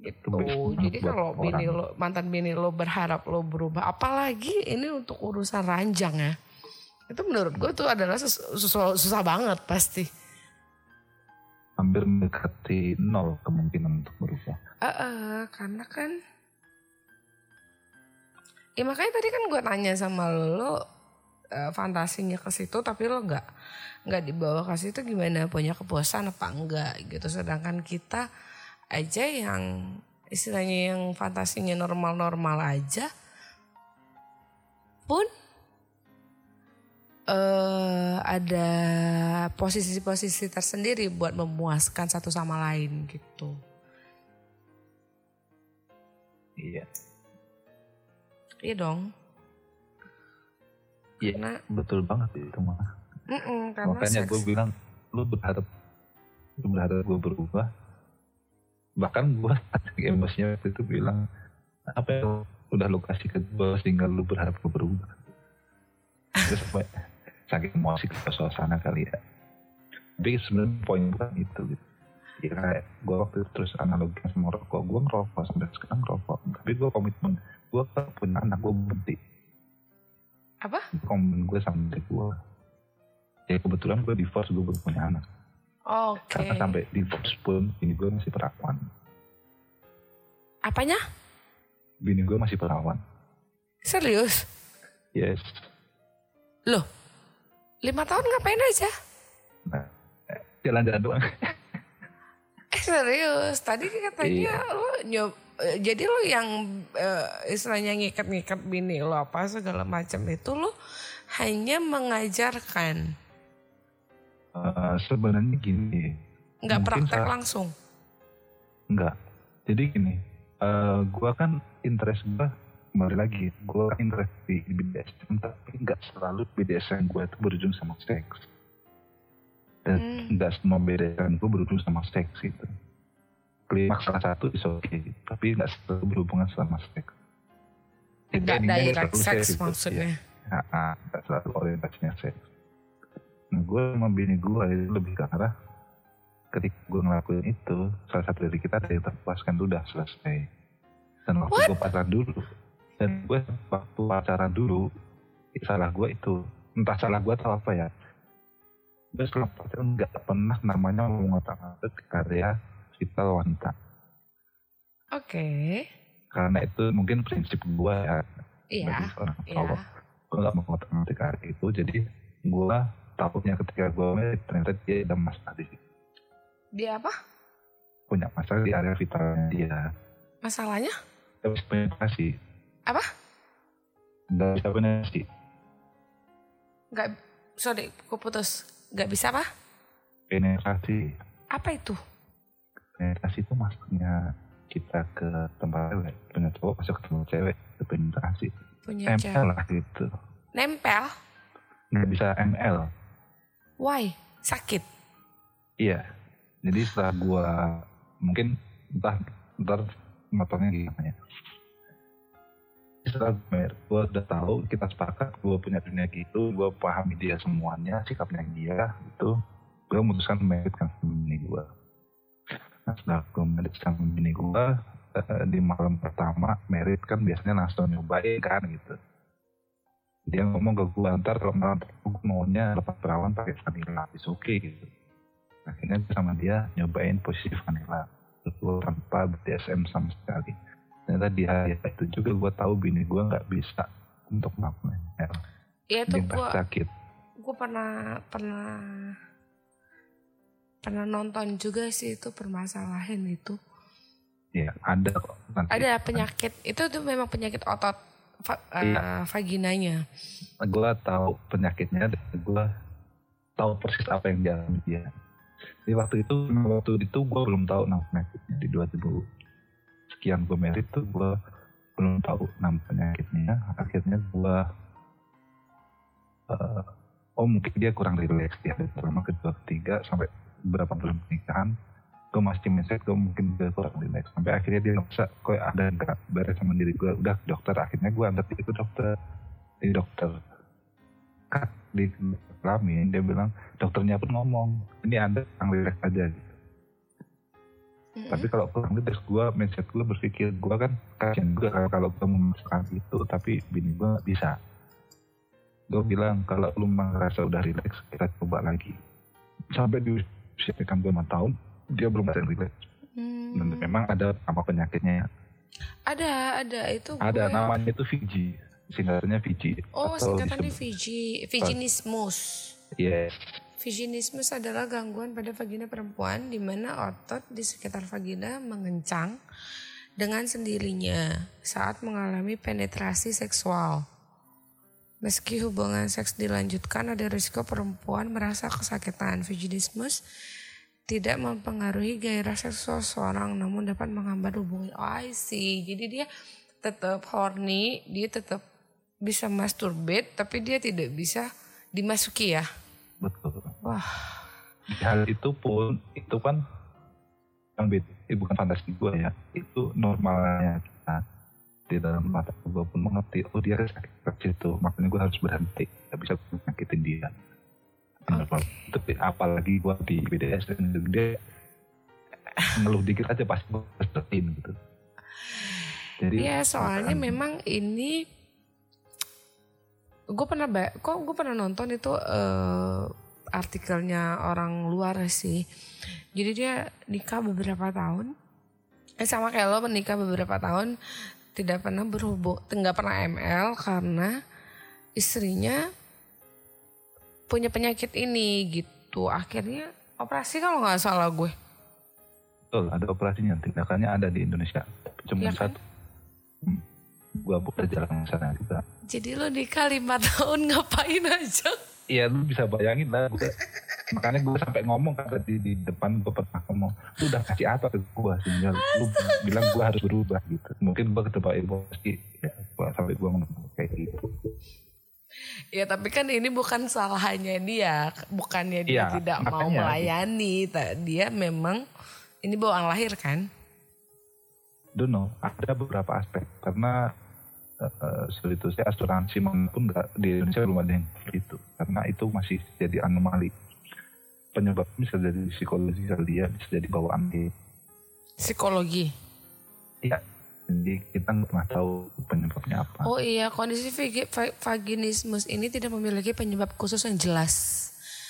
gitu. Itu jadi kalau bini lo mantan bini lo berharap lo berubah apalagi ini untuk urusan ranjang ya. Itu menurut gue tuh adalah sus- susah, susah banget pasti. Hampir mendekati nol kemungkinan untuk berubah. Eh, eh, karena kan ya makanya tadi kan gue tanya sama lo, lo uh, fantasinya ke situ tapi lo nggak nggak dibawa ke situ gimana? Punya kepuasan apa enggak gitu? Sedangkan kita aja yang istilahnya yang fantasinya normal-normal aja pun uh, ada posisi-posisi tersendiri buat memuaskan satu sama lain gitu. Iya. Iya dong. Iya, karena, betul banget itu mah. Mm -mm, Makanya gue bilang, lu berharap, lu berharap gue berubah. Bahkan gue emosinya waktu itu bilang, apa yang udah lu kasih ke gue sehingga lu berharap gue berubah. Terus apa, saking emosi ke suasana kali ya. Tapi sebenarnya poin bukan itu gitu. Ya kayak gue waktu itu terus analogi sama rokok, gue ngerokok sampai sekarang ngerokok. Tapi gue komitmen, gue punya anak, gue berhenti apa komitmen gue sama diri gue ya kebetulan gue divorce gue belum punya anak oke. Okay. karena sampai divorce pun ini gue masih perawan. Apanya? Bini gue masih perawan. Serius? Yes. Loh lima tahun ngapain aja? Nah, jalan-jalan doang. Eh serius? Tadi katanya iya. lo nyob Eh, jadi lo yang uh, istilahnya ngikat-ngikat bini lo apa segala macam itu lo hanya mengajarkan. Uh, Sebenarnya gini. Nggak praktek saat, langsung. Nggak. Jadi gini, uh, gue kan interest gue kembali lagi, gue interest di BDSM tapi nggak selalu BDSM gue itu berujung sama seks. Dan hmm. nggak semua BDSM gue berujung sama seks itu klimaks salah satu is oke okay, tapi nggak selalu berhubungan sama seks tidak direct seks maksudnya ya, nggak selalu orientasinya seks nah gue sama bini gue itu lebih ke arah ketika gue ngelakuin itu salah satu dari kita ada yang terpuaskan udah selesai dan waktu gue pacaran dulu dan gue waktu pacaran dulu salah gue itu entah salah gue atau apa ya gue selama pacaran nggak pernah namanya mau ngotak-ngatik karya kita wanita. Oke. Okay. Karena itu mungkin prinsip gue ya. Iya. Kalau gue gak mau ngotak-ngatik hari itu, jadi gue takutnya ketika gue merit ternyata dia ada masalah di situ. Dia apa? Punya masalah di area vitalnya dia. Masalahnya? Gak bisa penetrasi. Apa? Gak bisa penetrasi. Gak, sorry, aku putus. Gak bisa apa? Penetrasi. Apa itu? penetrasi itu maksudnya kita ke tempat cewek punya cowok masuk ke tempat cewek itu penetrasi punya nempel cewek. lah gitu nempel nggak bisa ML why? Sakit? Iya. Jadi setelah gua mungkin entah ntar motornya gimana ya. Setelah gue udah tahu kita sepakat gue punya dunia gitu gue pahami dia semuanya sikapnya dia itu gue memutuskan meritkan ini gue setelah gue merit sama bini gue di malam pertama merit kan biasanya langsung nyobain kan gitu dia ngomong ke gue ntar kalau malam gue maunya lepas perawan pakai vanilla is oke okay, gitu akhirnya sama dia nyobain posisi vanilla gue tanpa BDSM sama sekali ternyata di hari itu juga gue tahu bini gue nggak bisa untuk melakukan Iya itu gue sakit. Gue pernah pernah pernah nonton juga sih itu permasalahan itu. Iya, ada kok. Nanti. Ada penyakit itu tuh memang penyakit otot va iya. uh, vaginanya. Gue tahu penyakitnya gue tahu persis apa yang dialami dia. Di waktu itu, waktu itu gue belum tahu nama penyakitnya di 2000 sekian gue merit tuh gue belum tahu nama penyakitnya. Akhirnya gue uh, oh mungkin dia kurang rileks ya pertama kedua ketiga sampai beberapa bulan pernikahan gue masih mindset gue mungkin udah kurang relax sampai akhirnya dia bisa kok ada nggak beres sama diri gue udah dokter. Akhirnya gue antar itu dokter. Di dokter kak di kelamin dia bilang dokternya pun ngomong ini anda kurang relax aja gitu mm-hmm. tapi kalau kurang relax gue mindset gue berpikir gue kan kasian juga kalau gue memaksakan itu tapi bini gue bisa. Gue bilang kalau lu merasa udah relax kita coba lagi. Sampai di usia dua tahun dia belum bisa relate hmm. dan memang ada apa penyakitnya ya ada ada itu ada gue... namanya itu Fiji singkatannya Fiji. Oh, singkatannya Fiji, Vaginismus. Yes. Vaginismus adalah gangguan pada vagina perempuan di mana otot di sekitar vagina mengencang dengan sendirinya saat mengalami penetrasi seksual. Meski hubungan seks dilanjutkan, ada risiko perempuan merasa kesakitan. Vaginismus tidak mempengaruhi gairah seksual seorang, namun dapat menghambat hubungan. Oh, I see. Jadi dia tetap horny, dia tetap bisa masturbate, tapi dia tidak bisa dimasuki ya. Betul. Wah, hal itu pun itu kan yang beda, eh, bukan fantasi gue ya. Itu normalnya kita di dalam mata gue pun mengerti. Oh dia sakit ke situ, makanya gue harus berhenti. Gak bisa nyakitin dia. Normal. Tapi apalagi gue di BDS dan dia ngeluh dikit aja pasti gue berhentiin gitu. Jadi ya soalnya makanya- memang ini gue pernah kok gue pernah nonton itu eh, artikelnya orang luar sih. Jadi dia nikah beberapa tahun. Eh sama kayak lo menikah beberapa tahun tidak pernah berhubung, nggak pernah ML karena istrinya punya penyakit ini gitu. Akhirnya operasi kalau nggak salah gue. Betul, ada operasinya. Tindakannya ada di Indonesia. Cuma Iya kan? satu. Hmm. Gua buka jalan ke sana juga. Jadi lo nikah lima tahun ngapain aja? Iya, lu bisa bayangin lah. Gua, makanya gue sampai ngomong kan tadi di depan gue pernah ngomong, lu udah kasih apa ke gue sehingga lu bilang gue harus berubah gitu. Mungkin gue ketebak emosi, ya gua, sampai gue ngomong kayak gitu. Ya tapi kan ini bukan salahnya dia, bukannya dia Iya, tidak mau makanya. melayani, Ta- dia memang ini bawaan lahir kan? Don't know, ada beberapa aspek karena uh, seperti itu saya asuransi mana pun nggak di Indonesia belum ada yang itu karena itu masih jadi anomali penyebab bisa dari psikologi dia bisa jadi bawaan di Psikologi. Iya. Jadi kita nggak pernah tahu penyebabnya apa. Oh iya, kondisi vagi- va- vaginismus ini tidak memiliki penyebab khusus yang jelas.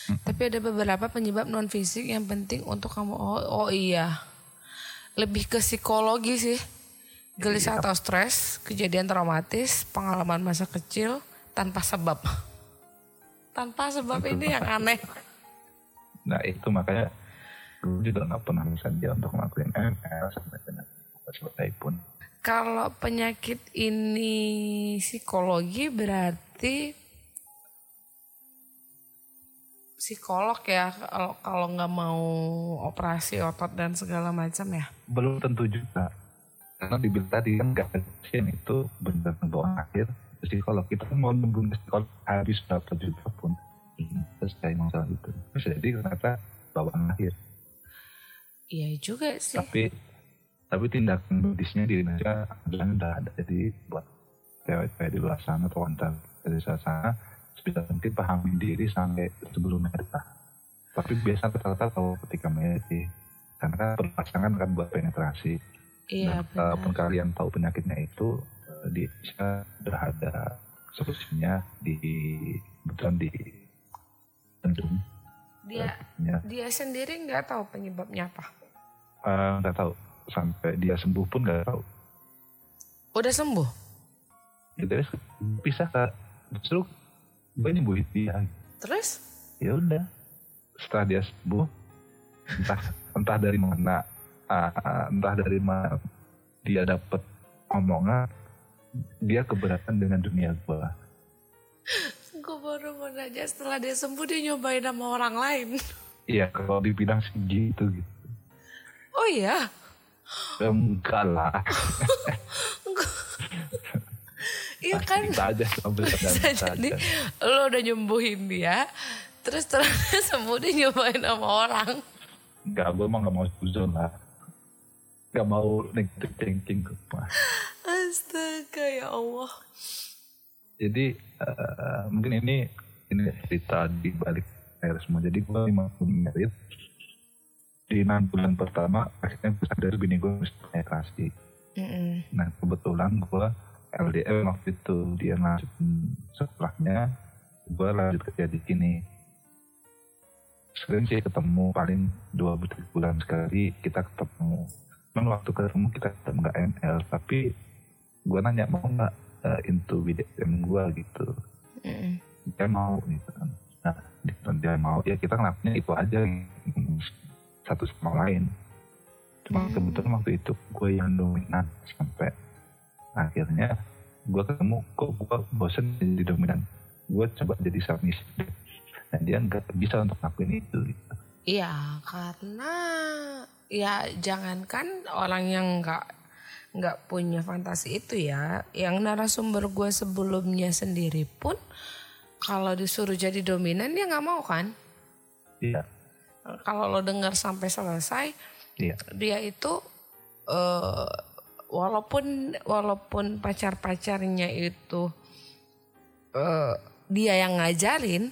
Tapi ada beberapa penyebab non fisik yang penting untuk kamu. Oh, oh iya, lebih ke psikologi sih. Gelisah atau stres, kejadian traumatis, pengalaman masa kecil tanpa sebab. Tanpa sebab ini yang aneh. Nah itu makanya dulu juga nggak pernah bisa dia untuk ngelakuin ML sampai dengan selesai pun. Kalau penyakit ini psikologi berarti psikolog ya kalau kalau nggak mau operasi otot dan segala macam ya. Belum tentu juga. Karena dibilang tadi kan pasien itu benar bawaan akhir psikolog. Kita kan mau nunggu psikolog habis berapa juta pun. Ini selesai masalah itu. Jadi ternyata bawaan akhir. Iya juga sih. Tapi tapi tindakan medisnya di Indonesia alhamdulillah udah ada. Jadi buat cewek-cewek di luar sana atau wanita dari luar sana sebisa mungkin pahamin diri sampai sebelum menikah. Tapi biasa rata-rata tahu ketika menikah. Karena kan berpasangan kan buat penetrasi. Iya Dan kalaupun benar. kalian tahu penyakitnya itu eh, di Indonesia udah ada solusinya di betulan di Bandung. Dia Ya, dia sendiri nggak tahu penyebabnya apa. eh, nggak tahu sampai dia sembuh pun nggak tahu. Udah sembuh. Ya, pisah kak. Justru gue nyembuhin dia. Terus? Ya udah. Setelah dia sembuh, entah entah dari mana, ah, entah dari mana dia dapat omongan, dia keberatan dengan dunia gue. Gue baru mau nanya setelah dia sembuh dia nyobain sama orang lain. Iya, kalau dibilang sih gitu gitu. Oh iya. Enggak lah. Iya kan? Kita aja sambil Bisa jadi lo udah nyembuhin dia, terus terus sembuh dia nyobain sama orang. Enggak, gue emang gak mau suzon lah. Gak mau negatif thinking. Wah. Astaga ya Allah. Jadi eh, mungkin ini ini cerita di balik air semua. Jadi gue lima tahun merit di enam bulan pertama akhirnya gue sadar bini gue mesti penetrasi. Mm-mm. Nah kebetulan gue LDR waktu itu dia lanjutin setelahnya gue lanjut kerja di sini. Sering sih ketemu paling dua bulan sekali kita ketemu. Cuman waktu ketemu kita tetap nggak ML tapi gue nanya mau nggak uh, into BDSM gue gitu Mm-mm. dia mau gitu kan nah dia mau ya kita ngelakuinnya itu aja satu sama lain cuma Hmm. kebetulan waktu itu gue yang dominan sampai akhirnya gue ketemu kok gue bosen jadi dominan gue coba jadi submissive dan dia nggak bisa untuk ngelakuin itu gitu. Iya, karena ya jangankan orang yang nggak nggak punya fantasi itu ya, yang narasumber gue sebelumnya sendiri pun kalau disuruh jadi dominan dia nggak mau kan? iya Kalau lo dengar sampai selesai, iya dia itu eh walaupun walaupun pacar-pacarnya itu eh dia yang ngajarin,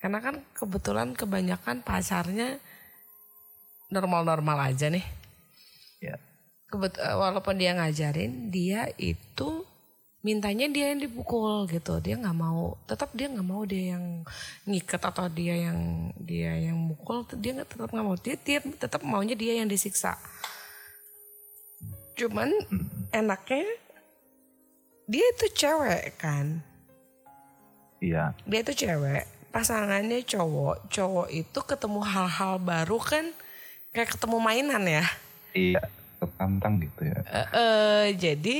karena kan kebetulan kebanyakan pacarnya normal-normal aja nih. iya Kebet eh, walaupun dia ngajarin, dia itu mintanya dia yang dipukul gitu. Dia nggak mau, tetap dia nggak mau dia yang ngikat atau dia yang dia yang mukul. Dia nggak tetap nggak mau. Dia, dia tetap maunya dia yang disiksa. Cuman enaknya dia itu cewek kan. iya Dia itu cewek, pasangannya cowok. Cowok itu ketemu hal-hal baru kan kayak ketemu mainan ya. iya tertantang gitu ya Eh, eh, jadi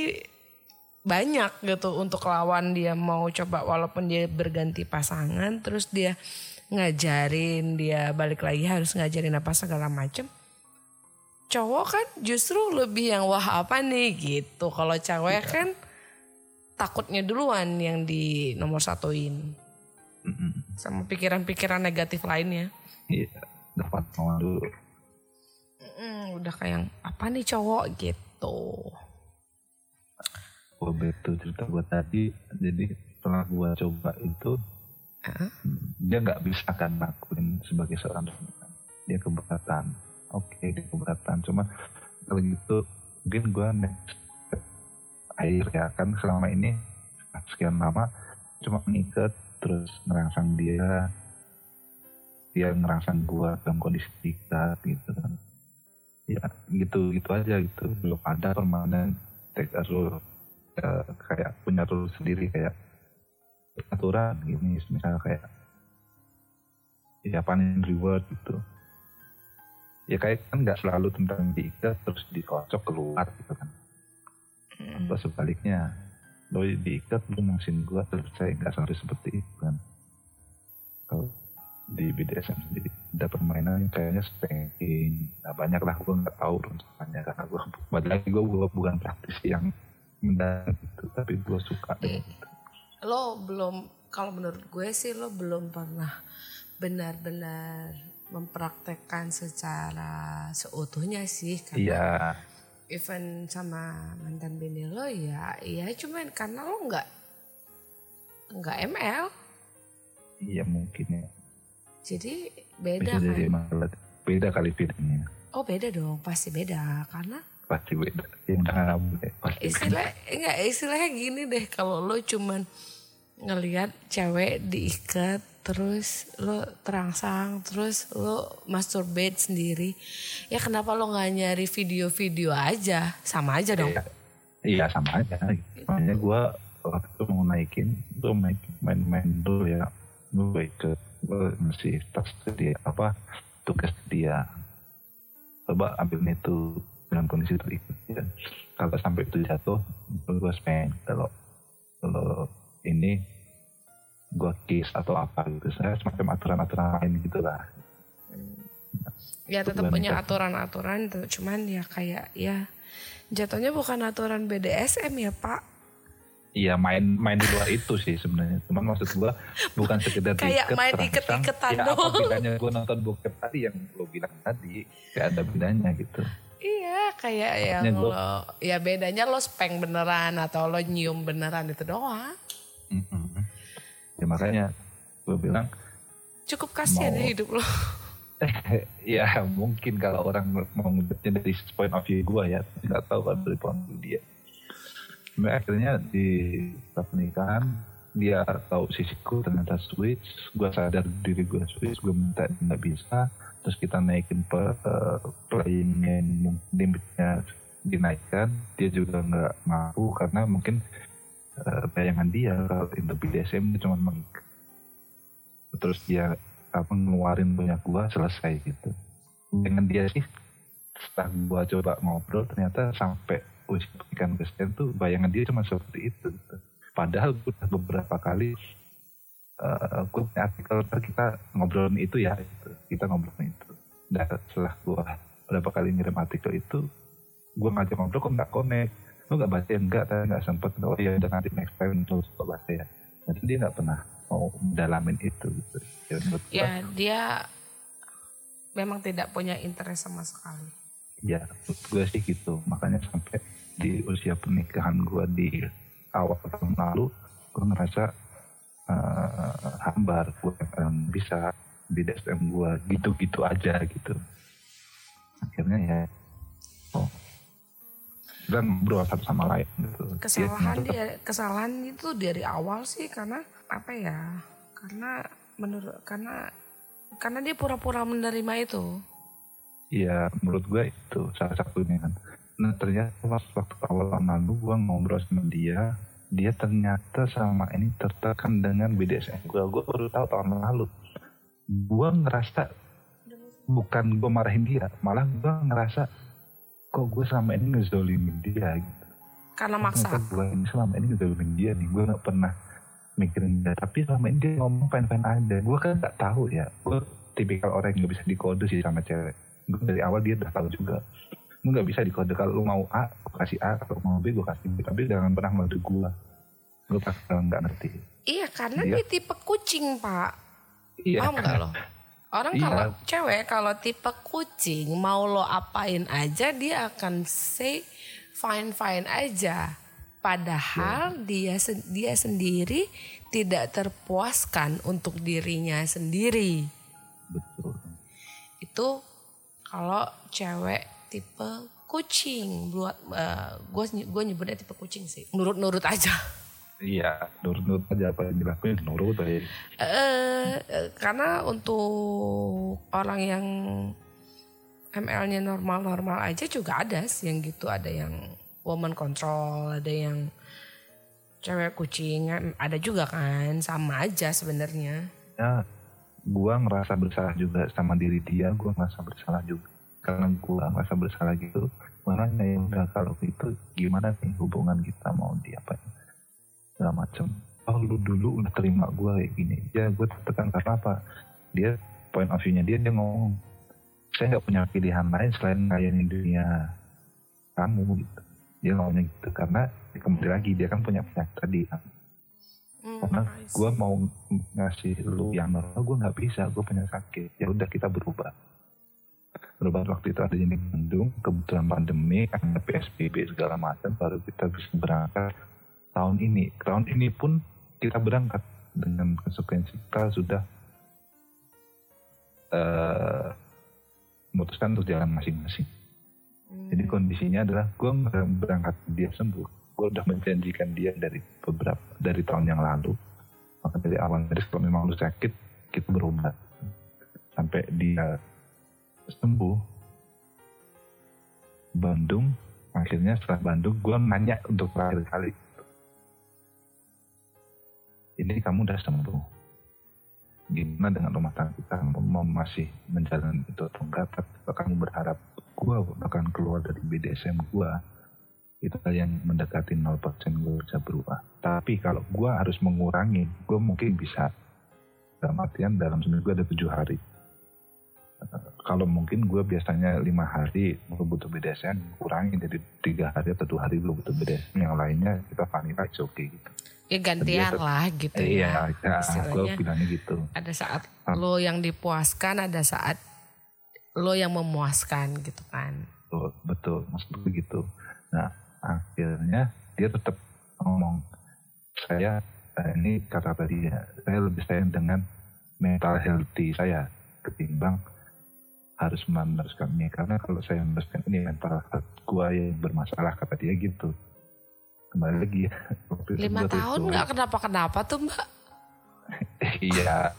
banyak gitu untuk lawan. Dia mau coba walaupun dia berganti pasangan terus dia ngajarin dia balik lagi harus ngajarin apa segala macem. Cowok kan justru lebih yang wah apa nih? Gitu. Kalau cewek kan takutnya duluan yang di nomor satuin. Mm-mm. sama pikiran-pikiran negatif lainnya. Iya dapat dulu. Mm, udah kayak apa nih cowok? Gitu gue back to cerita gue tadi jadi setelah gue coba itu Hah? dia nggak bisa kan lakuin sebagai seorang dia keberatan. Oke dia keberatan. Cuma kalau gitu mungkin gue next air ya. Kan selama ini sekian lama cuma ngikat terus ngerangsang dia. Dia ngerangsang gue dalam kondisi diikat gitu kan. Ya gitu gitu aja gitu. Belum ada permanen take a rule eh, kayak punya rule sendiri kayak aturan gini misalnya kayak ya panen reward gitu. Ya kayak kan nggak selalu tentang diikat terus dikocok keluar gitu kan. Mm. atau sebaliknya lo diikat lo ngasih gua terus saya nggak sampai seperti itu kan. Kalau di BDSM sendiri ada permainan yang kayaknya spanking nah banyak lah gue nggak tahu runtutannya karena gue balik lagi gue bukan praktisi yang mendalam gitu tapi gue suka. Dengan itu lo belum kalau menurut gue sih lo belum pernah benar-benar mempraktekkan secara seutuhnya sih karena iya. even sama mantan bini lo ya iya cuman karena lo nggak nggak ML iya mungkin ya. Jadi bisa beda jadi kan? Masalah beda kali bedanya oh beda dong pasti beda karena pasti beda ya jangan boleh pasti istilah enggak istilahnya gini deh kalau lo cuman ngelihat cewek diikat terus lo terangsang terus lo masturbate sendiri ya kenapa lo nggak nyari video-video aja sama aja dong Iya, iya sama aja. Makanya gue waktu itu mau naikin, gue main main-main dulu ya. Gue ikut, gue ngasih tas ke dia, apa tugas ke dia. Coba ambil itu dalam kondisi terikut. Ya. Kalau sampai itu jatuh, gue spend. Kalau kalau ini gue kiss atau apa gitu. Saya semacam aturan-aturan lain gitu lah. ya tetap punya aturan-aturan cuman ya kayak ya jatuhnya bukan aturan BDSM ya pak Iya main main di luar itu sih sebenarnya. Cuman maksud gua bukan sekedar Kayak main iket-iketan ya, apa bedanya gua nonton bokep tadi yang lo bilang tadi. Gak ada bedanya gitu. Kayak yang gua- lo ya bedanya lo speng beneran atau lo nyium beneran itu doang Mm-mm. Ya makanya gua bilang cukup kasihan Mau- ya hidup lo ya mungkin kalau orang mau ngeliatnya dari point of view gua ya nggak tahu kan dari point of view dia. Sampai akhirnya di pernikahan dia tahu sisiku ternyata switch, gua sadar diri gua switch, gua minta nggak bisa, terus kita naikin pe, eh, playing mungkin limitnya dinaikkan, dia juga nggak mampu karena mungkin uh, bayangan dia kalau itu BDSM itu cuma mengikat terus dia apa ngeluarin banyak gua selesai gitu dengan dia sih setelah gua coba ngobrol ternyata sampai pernikahan Kristen tuh bayangan dia cuma seperti itu gitu. padahal udah beberapa kali uh, gue artikel kita ngobrolin itu ya gitu. kita ngobrolin itu. Dan setelah gua berapa kali ngirim artikel itu gue ngajak ngobrol kok nggak connect? Lu nggak baca? Ya enggak tapi nggak sempet. Oh ya udah nanti next time lu coba baca ya. Jadi dia nggak pernah mau mendalamin itu gitu. Ya, ya dia memang tidak punya interest sama sekali. Ya gue sih gitu. Makanya sampai di usia pernikahan gue di awal tahun lalu gue ngerasa uh, hambar gue um, bisa di DSM gue gitu-gitu aja gitu akhirnya ya oh dan ngobrol satu sama lain gitu. Kesalahan dia, kesalahan itu dari awal sih karena apa ya? Karena menurut karena karena dia pura-pura menerima itu. Iya, menurut gue itu salah satunya kan. Nah ternyata waktu, waktu awal lalu gue ngobrol sama dia, dia ternyata sama ini tertekan dengan BDSM gue. Gue baru tahu tahun lalu. Gue ngerasa bukan gue marahin dia, malah gue ngerasa kok gue selama ini ngezolimin dia gitu. Karena maksa. gue ini selama ini ngezolimin dia nih, gue gak pernah mikirin dia. Tapi selama ini dia ngomong fine-fine aja. Gue kan gak tahu ya, gue tipikal orang yang gak bisa dikode sih sama cewek. Gue dari awal dia udah tahu juga. Gue gak bisa dikode kalau lu mau A, gue kasih A, kalau mau B, gue kasih B. Tapi jangan pernah ngode gue. Gue pasti gak ngerti. Iya, karena dia, dia tipe kucing, Pak. Iya. Paham lo? Orang iya. kalau cewek kalau tipe kucing mau lo apain aja dia akan say fine fine aja. Padahal yeah. dia dia sendiri tidak terpuaskan untuk dirinya sendiri. Betul. Itu kalau cewek tipe kucing buat uh, gue gue nyebutnya tipe kucing sih. Nurut-nurut aja. Iya, nurut-nurut aja apa yang dilakuin nurut aja. Eh, karena untuk orang yang ML-nya normal-normal aja juga ada sih yang gitu, ada yang woman control, ada yang cewek kucing, ada juga kan, sama aja sebenarnya. Ya, gua ngerasa bersalah juga sama diri dia, gua ngerasa bersalah juga. Karena gua ngerasa bersalah gitu, makanya ya udah kalau itu gimana nih hubungan kita mau diapain? segala macem. Oh lu dulu udah terima gue kayak gini. Ya gue tekan karena apa? Dia point of view-nya dia dia ngomong saya nggak punya pilihan lain selain ngayain dunia kamu gitu. Dia ngomongnya gitu karena kembali lagi dia kan punya penyakit tadi kan. Mm, karena gue mau ngasih lu yang normal gue nggak bisa gue punya sakit. Ya udah kita berubah berubah waktu itu ada di Bandung kebetulan pandemi karena PSBB segala macam baru kita bisa berangkat tahun ini. Tahun ini pun kita berangkat dengan konsekuensi kita sudah uh, memutuskan untuk jalan masing-masing. Hmm. Jadi kondisinya adalah gue berangkat dia sembuh. Gue udah menjanjikan dia dari beberapa dari tahun yang lalu. Maka dari awal dari kalau memang lu sakit kita berobat sampai dia sembuh. Bandung akhirnya setelah Bandung gue nanya untuk terakhir kali. Ini kamu udah sembuh. Gimana dengan rumah tangga kita? Mau masih menjalani itu atau enggak? Tapi kamu berharap gue akan keluar dari BDSM gue itu yang mendekati 0% gue bisa berubah. Tapi kalau gue harus mengurangi gue mungkin bisa. Dalam artian dalam seminggu ada tujuh hari kalau mungkin gue biasanya lima hari gue butuh BDSM kurangi jadi tiga hari atau dua hari gue butuh BDSM yang lainnya kita vanilla oke okay gitu ya gantian lah gitu iya, ya. Iya, gue bilangnya gitu. Ada saat ah. lo yang dipuaskan, ada saat lo yang memuaskan gitu kan. Betul, betul maksud begitu. Nah akhirnya dia tetap ngomong saya eh, ini kata tadi ya saya lebih sayang dengan mental healthy saya ketimbang harus meneruskan ini karena kalau saya meneruskan ini mental health gua yang bermasalah kata dia gitu kembali lagi ya. Lima tahun nggak kenapa-kenapa tuh mbak? Iya.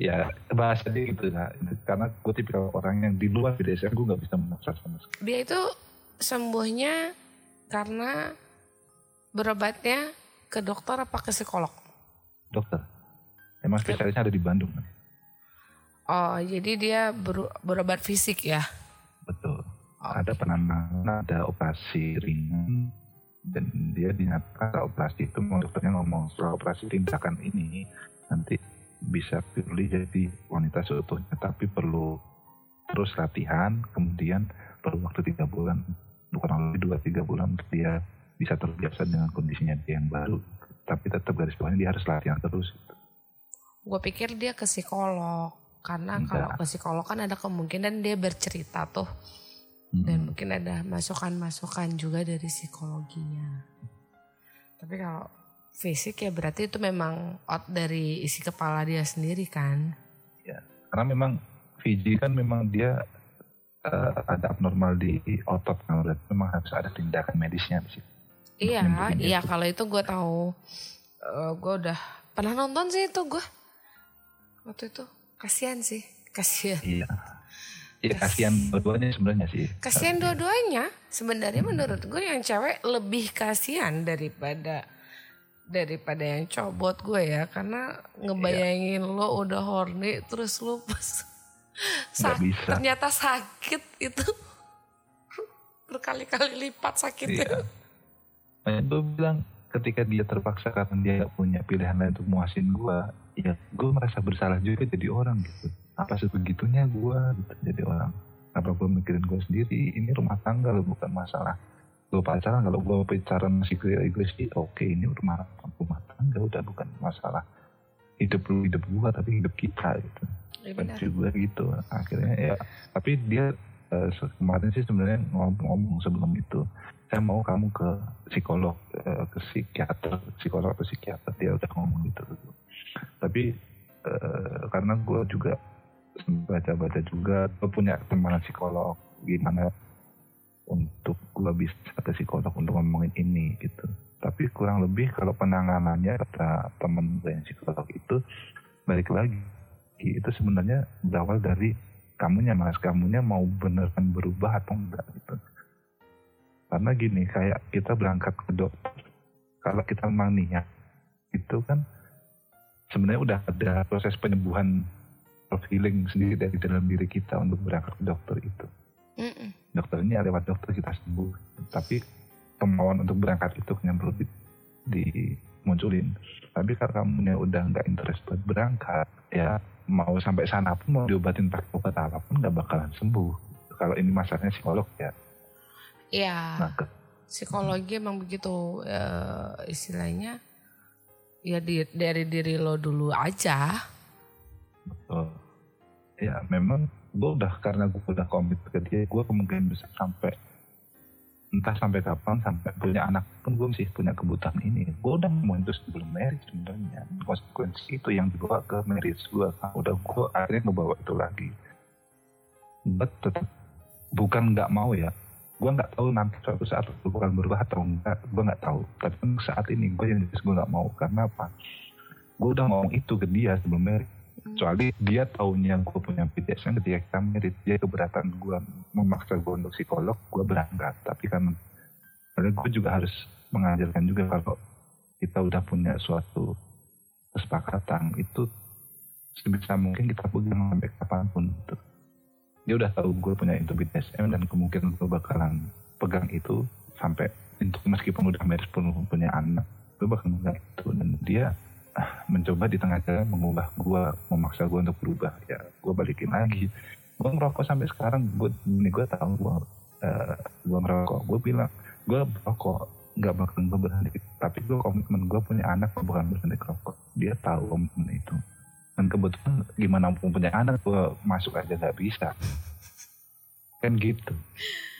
ya bahasa dia gitu nah karena gue tipikal orang yang di luar BDSM gue nggak bisa memaksa sama sekali dia itu sembuhnya karena berobatnya ke dokter apa ke psikolog? Dokter. Emang spesialisnya ada di Bandung. Oh, jadi dia ber, berobat fisik ya? Betul. Oh, ada penanganan, ada operasi ringan, dan dia dinyatakan operasi itu dokternya ngomong setelah operasi tindakan ini nanti bisa pulih jadi wanita seutuhnya tapi perlu terus latihan kemudian perlu waktu tiga bulan bukan lebih dua tiga bulan untuk dia bisa terbiasa dengan kondisinya dia yang baru tapi tetap garis bawahnya dia harus latihan terus gue pikir dia ke psikolog karena Enggak. kalau ke psikolog kan ada kemungkinan dia bercerita tuh hmm. dan mungkin ada masukan-masukan juga dari psikologinya tapi kalau fisik ya berarti itu memang out dari isi kepala dia sendiri kan ya karena memang Fiji kan memang dia uh, ada abnormal di otot kan berarti memang harus ada tindakan medisnya di situ. Iya, iya kalau itu gue tahu. Uh, gue udah pernah nonton sih itu gue. Waktu itu kasihan sih, kasihan. Iya. Iya kasihan dua-duanya sebenarnya sih. Kasihan dua-duanya. Sebenarnya menurut gue yang cewek lebih kasihan daripada daripada yang cowok gue ya karena ngebayangin iya. lo udah horny terus lo pas Sak bisa. Ternyata sakit itu berkali-kali lipat sakitnya. Iya. Gue bilang ketika dia terpaksa karena dia gak punya pilihan lain untuk muasin gue, ya gue merasa bersalah juga jadi orang gitu. Apa sebegitunya gue gitu, jadi orang. Apa gue mikirin gue sendiri, ini rumah tangga loh bukan masalah. Gue pacaran, kalau gue pacaran masih gue egois, oke okay, ini rumah, rumah tangga udah bukan masalah. Hidup lu hidup gue tapi hidup kita gitu ya, juga gitu akhirnya ya tapi dia uh, kemarin sih sebenarnya ngomong-ngomong sebelum itu saya mau kamu ke psikolog uh, ke psikiater psikolog atau psikiater dia udah ngomong gitu tapi uh, karena gue juga baca-baca juga gue punya teman psikolog gimana untuk gue bisa ke psikolog untuk ngomongin ini gitu. Tapi kurang lebih kalau penanganannya kata temen gue yang psikolog itu balik lagi. Itu sebenarnya berawal dari kamunya mas kamunya mau beneran berubah atau enggak gitu karena gini kayak kita berangkat ke dokter kalau kita memang niat itu kan sebenarnya udah ada proses penyembuhan self healing sendiri dari dalam diri kita untuk berangkat ke dokter itu mm -mm. dokter ini lewat dokter kita sembuh tapi kemauan untuk berangkat itu yang perlu di, dimunculin tapi kalau kamu udah nggak interest buat berangkat ya mau sampai sana pun mau diobatin pakai obat apa pun nggak bakalan sembuh. Kalau ini masalahnya psikolog ya. Iya. Nah, psikologi emang begitu uh, istilahnya ya di, dari diri lo dulu aja. Betul. Ya memang gue udah karena gue udah komit ke dia, gue kemungkinan bisa sampai entah sampai kapan sampai punya anak pun gue masih punya kebutuhan ini gue udah mau itu sebelum marriage sebenarnya konsekuensi itu yang dibawa ke marriage gue kan udah gue akhirnya ngebawa itu lagi but tetap bukan nggak mau ya gue nggak tahu nanti suatu saat gue akan berubah atau enggak. Gue nggak tahu. Tapi saat ini gue yang jelas gue nggak mau. Karena apa? Gue udah ngomong itu ke dia sebelum marriage kecuali dia tahunya gue punya PTSD ketika kita merit dia keberatan gue memaksa gue untuk psikolog gue berangkat tapi kan gue juga harus mengajarkan juga kalau kita udah punya suatu kesepakatan itu sebisa mungkin kita pegang sampai kapan pun gitu. Dia udah tahu gue punya itu BDSM dan kemungkinan gue bakalan pegang itu sampai untuk meskipun udah merit pun punya anak gue bakal pegang itu. Dan dia mencoba di tengah jalan mengubah gue memaksa gue untuk berubah. Ya gue balikin lagi. Gue ngerokok sampai sekarang. Gue ini gue tahu gue uh, gue ngerokok. Gue bilang gue merokok nggak bakal gue berhenti tapi gue komitmen gue punya anak gue bukan berhenti rokok. Dia tahu komitmen itu dan kebetulan gimana pun punya anak gue masuk aja nggak bisa. Kan gitu.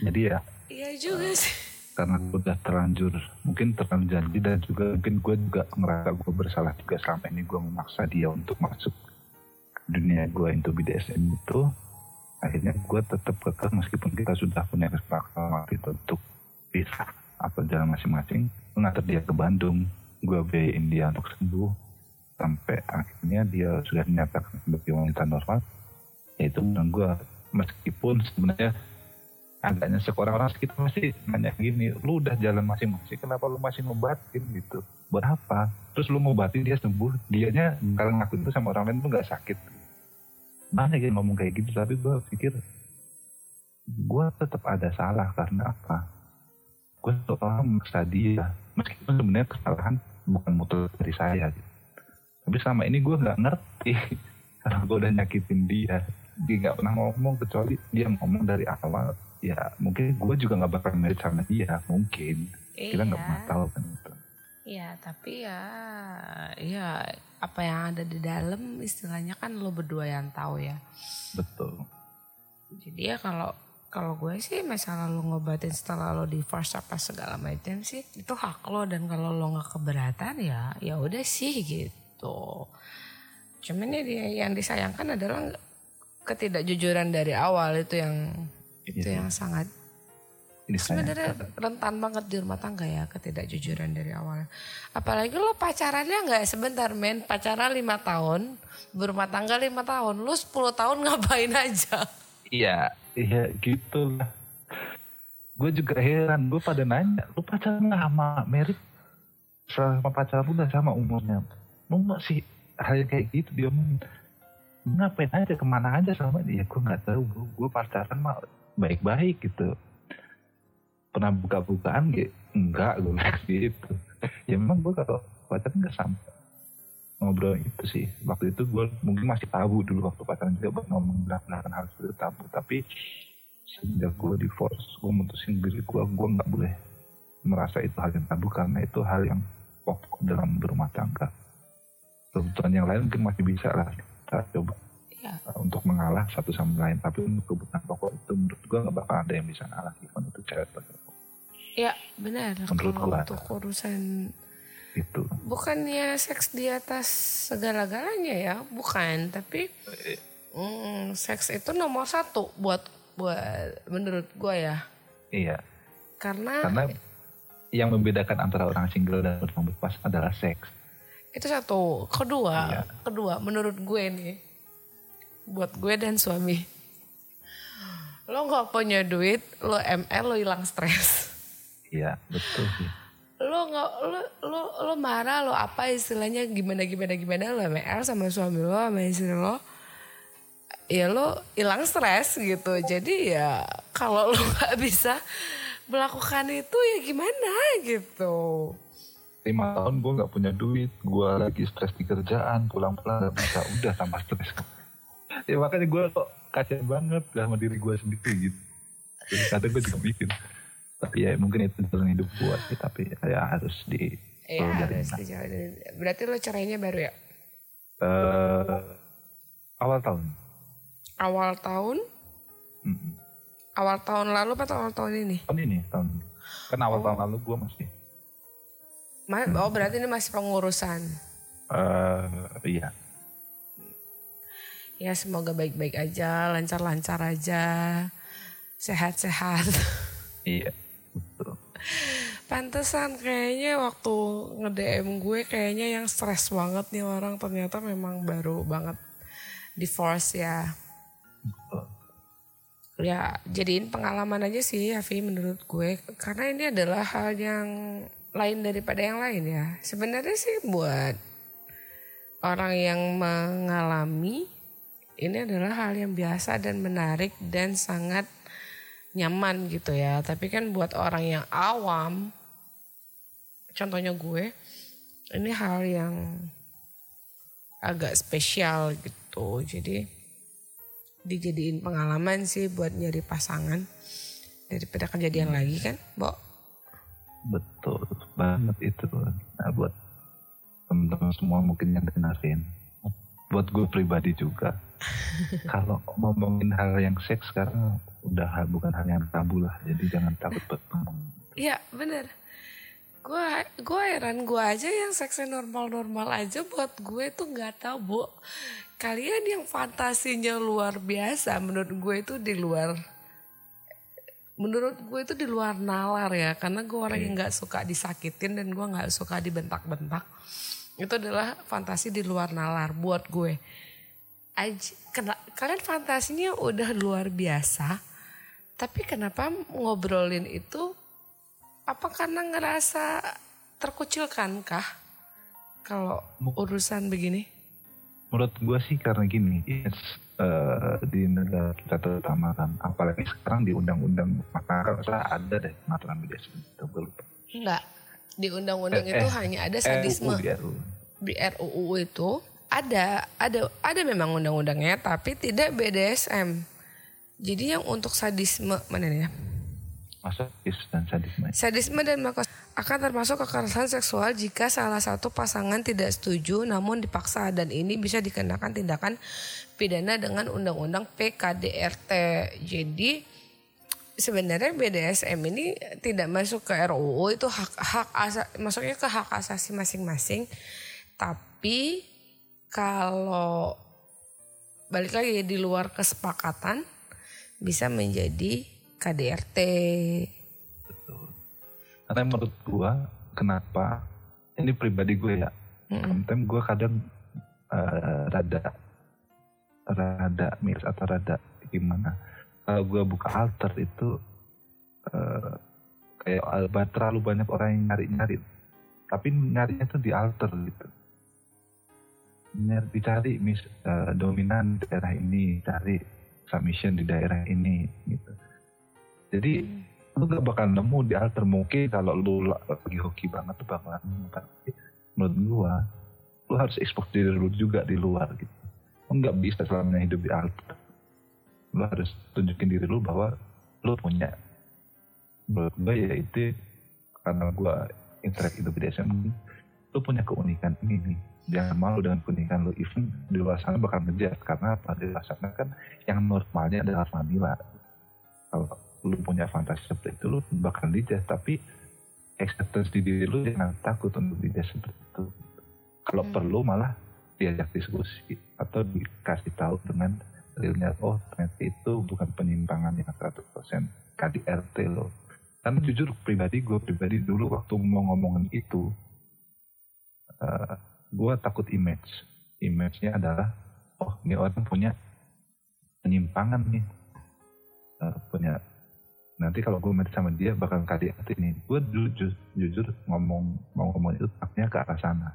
Jadi ya iya juga sih. karena gue udah terlanjur mungkin terlanjur janji dan juga mungkin gue juga ngerasa gue bersalah juga selama ini. Gue memaksa dia untuk masuk dunia gue into BDSM itu. Akhirnya gue tetap kekeh meskipun kita sudah punya kesepakatan waktu itu untuk bisa atau jalan masing-masing mengantar dia ke Bandung. Gue biayain dia untuk sembuh sampai akhirnya dia sudah dinyatakan sebagai wanita normal yaitu dan gue meskipun sebenarnya agaknya seorang orang kita masih nanya gini lu udah jalan masing-masing kenapa lu masih ngebatin gitu. Buat apa? Terus lu ngobatin dia sembuh. Dianya kalau ngaku itu sama orang lain tuh nggak sakit. Banyak yang ngomong kayak gitu tapi gue pikir gue tetap ada salah karena apa? Gue tetap orang memaksa dia. Meskipun sebenarnya kesalahan bukan mutlak dari saya gitu. Tapi selama ini gue nggak ngerti. Karena gue udah nyakitin dia. Dia nggak pernah ngomong kecuali dia ngomong dari awal. Ya mungkin gue juga nggak bakal merit sama dia mungkin. Kita nggak Iya. pernah tahu kan itu. Iya, tapi ya, ya apa yang ada di dalam istilahnya kan lo berdua yang tahu ya. betul. Jadi ya kalau kalau gue sih masalah lo ngobatin setelah lo divorce apa segala macam sih itu hak lo. Dan kalau lo nggak keberatan ya ya udah sih gitu. Cuman ya dia yang disayangkan adalah ketidakjujuran dari awal itu yang itu Iya. yang sangat ini sebenarnya rentan banget di rumah tangga ya ketidakjujuran dari awal. Apalagi lo pacarannya nggak sebentar men pacaran lima tahun berumah tangga lima tahun lo 10 tahun ngapain aja? iya iya gitu lah gue juga heran gue pada nanya lu pacaran lama merit sama pacaran udah sama umurnya lu nggak sih hal yang kayak gitu dia ngomong ngapain aja ke mana aja sama dia? Gue nggak tahu gue gue pacaran mah baik-baik gitu. Pernah buka-bukaan gitu enggak gue gitu. Ya memang gue kalau pacaran nggak sampai ngobrol itu sih. Waktu itu gue mungkin masih tabu dulu waktu pacaran juga buat ngomong belakang hal itu tabu. Tapi sejak gue divorce gue mutusin diri gue gue nggak boleh merasa itu hal yang tabu karena itu hal yang pokok dalam berumah tangga kebutuhan yang lain mungkin masih bisa lah kita coba. Uh, untuk mengalah satu sama lain. Tapi untuk kebutuhan pokok itu menurut gue nggak bakal ada yang bisa ngalah even itu cewek atau cowok Ya benar Menurut gua. untuk urusan itu. bukannya seks di atas segala-galanya ya? Bukan tapi mm, seks itu nomor satu buat buat menurut gue ya. Iya. Karena karena yang membedakan antara orang single dan orang berpasangan adalah seks itu satu. Kedua Iya. kedua menurut gue nih buat gue dan suami. Lo nggak punya duit lo ml lo hilang stres. Iya betul lo nggak lo lo lo marah lo apa istilahnya gimana gimana gimana lo ML sama suami lo sama istri lo. Ya lo hilang stres gitu. Jadi ya kalau lo nggak bisa melakukan itu ya gimana gitu lima tahun gue nggak punya duit gue lagi stres di kerjaan pulang-pulang nggak bisa. Udah tambah stres. Ya makanya gue kok kasian banget sama diri gue sendiri gitu. Jadi kadang gue juga mikir tapi ya mungkin itu jalan hidup gue sih tapi ya harus di ya harus berarti lo cerainya baru ya? Eh, awal tahun. Awal tahun? Mm-mm. awal tahun lalu atau awal tahun ini? Tahun ini tahun. Ini kan awal tahun lalu gue masih Ma- oh berarti ini masih pengurusan eh iya ya semoga baik-baik aja lancar-lancar aja sehat-sehat iya betul Pantesan kayaknya waktu nge-DM gue kayaknya yang stres banget nih orang ternyata memang baru banget divorce ya. betul. Ya jadiin pengalaman aja sih Afi menurut gue. Karena ini adalah hal yang lain daripada yang lain ya. Sebenarnya sih buat orang yang mengalami ini adalah hal yang biasa dan menarik dan sangat nyaman gitu ya. Tapi kan buat orang yang awam, contohnya gue, ini hal yang agak spesial gitu. Jadi dijadiin pengalaman sih buat nyari pasangan daripada kejadian lagi kan, Bo? Betul banget itu nah buat teman-teman semua mungkin yang dengerin buat gue pribadi juga kalau ngomongin hal yang seks sekarang udah hal- bukan hal yang tabu lah jadi jangan takut buat ngomong Iya bener. Gue gue heran gue aja yang seksnya normal-normal aja buat gue tuh nggak tahu bu. Kalian yang fantasinya luar biasa menurut gue itu di luar. Menurut gue itu di luar nalar ya karena gue orang yang nggak suka disakitin dan gue nggak suka dibentak-bentak. Itu adalah fantasi di luar nalar buat gue. Aj- kena- kalian fantasinya udah luar biasa. Tapi kenapa ngobrolin itu apa karena ngerasa terkucilkan kah? kalau urusan begini? Menurut gue sih karena gini, yes, uh, di negara kita terutama kan, apalagi sekarang di undang-undang maka ada deh pengaturan BDSM itu gue lupa. Enggak, di undang-undang eh, itu eh, hanya ada sadisme. RUU, di RUU. Di RUU itu ada, ada, ada memang undang-undangnya, tapi tidak BDSM. Jadi yang untuk sadisme mana ya? masokis dan sadisme. Sadisme dan makos akan termasuk kekerasan seksual jika salah satu pasangan tidak setuju namun dipaksa dan ini bisa dikenakan tindakan pidana dengan undang-undang PKDRT. Jadi sebenarnya BDSM ini tidak masuk ke RUU itu hak hak asa, masuknya ke hak asasi masing-masing. Tapi kalau balik lagi di luar kesepakatan bisa menjadi KDRT. Karena menurut gue kenapa ini pribadi gue ya, mm -hmm. gue kadang uh, rada rada miris atau rada gimana. Kalau gue buka alter itu uh, kayak alba terlalu banyak orang yang nyari-nyari. Tapi nyarinya tuh di alter gitu. Nyari dicari mis, uh, dominan daerah ini, cari submission di daerah ini gitu jadi hmm. Lu gak bakal nemu di alter mungkin kalau lu lagi hoki banget tuh bakalan tapi menurut gua lu harus ekspor diri lu juga di luar gitu. Lu gak bisa selamanya hidup di alter lu harus tunjukin diri lu bahwa lu punya. Menurut gua ya itu karena gua interact hidup di SM lu punya keunikan ini nih. Jangan malu dengan keunikan lu. Even di luar sana bakal ngejar. Karena apa di luar sana kan yang normalnya adalah vanilla. Kalau lu punya fantasi seperti itu lu bakal dijat tapi acceptance di diri lu jangan takut untuk dijat seperti itu. Kalau hmm. perlu malah diajak diskusi atau dikasih tahu dengan realnya oh ternyata itu bukan penyimpangan yang 100% KDRT lo. Karena jujur pribadi gue pribadi dulu waktu mau ngomongin itu uh, eh, gue takut image. Image-nya adalah oh ini orang punya penyimpangan nih uh, punya nanti kalau gue mati sama dia bakal KDRT ini gue jujur jujur ngomong mau ngomong itu taknya ke arah sana.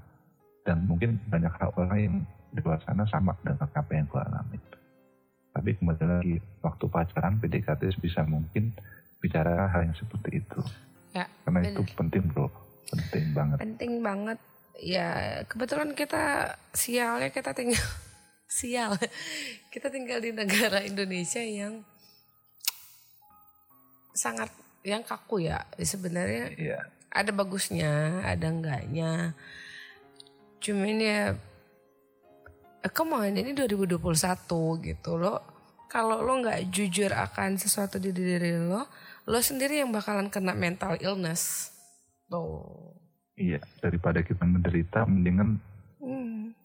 Dan mungkin banyak hal orang yang di luar sana sama dengan apa yang gue alami. Tapi kembali lagi waktu pacaran PDKT bisa mungkin bicara hal yang seperti itu. Ya, karena bener. itu penting bro. Penting banget. Penting banget. Ya kebetulan kita sialnya kita tinggal sial. Kita tinggal di negara Indonesia yang sangat yang kaku ya sebenarnya yeah. ada bagusnya ada enggaknya. Cuman ya ke mana ini 2021 gitu loh kalau lo nggak jujur akan sesuatu di diri lo lo sendiri yang bakalan kena mental illness. Tuh. Iya daripada kita menderita mendingan hmm.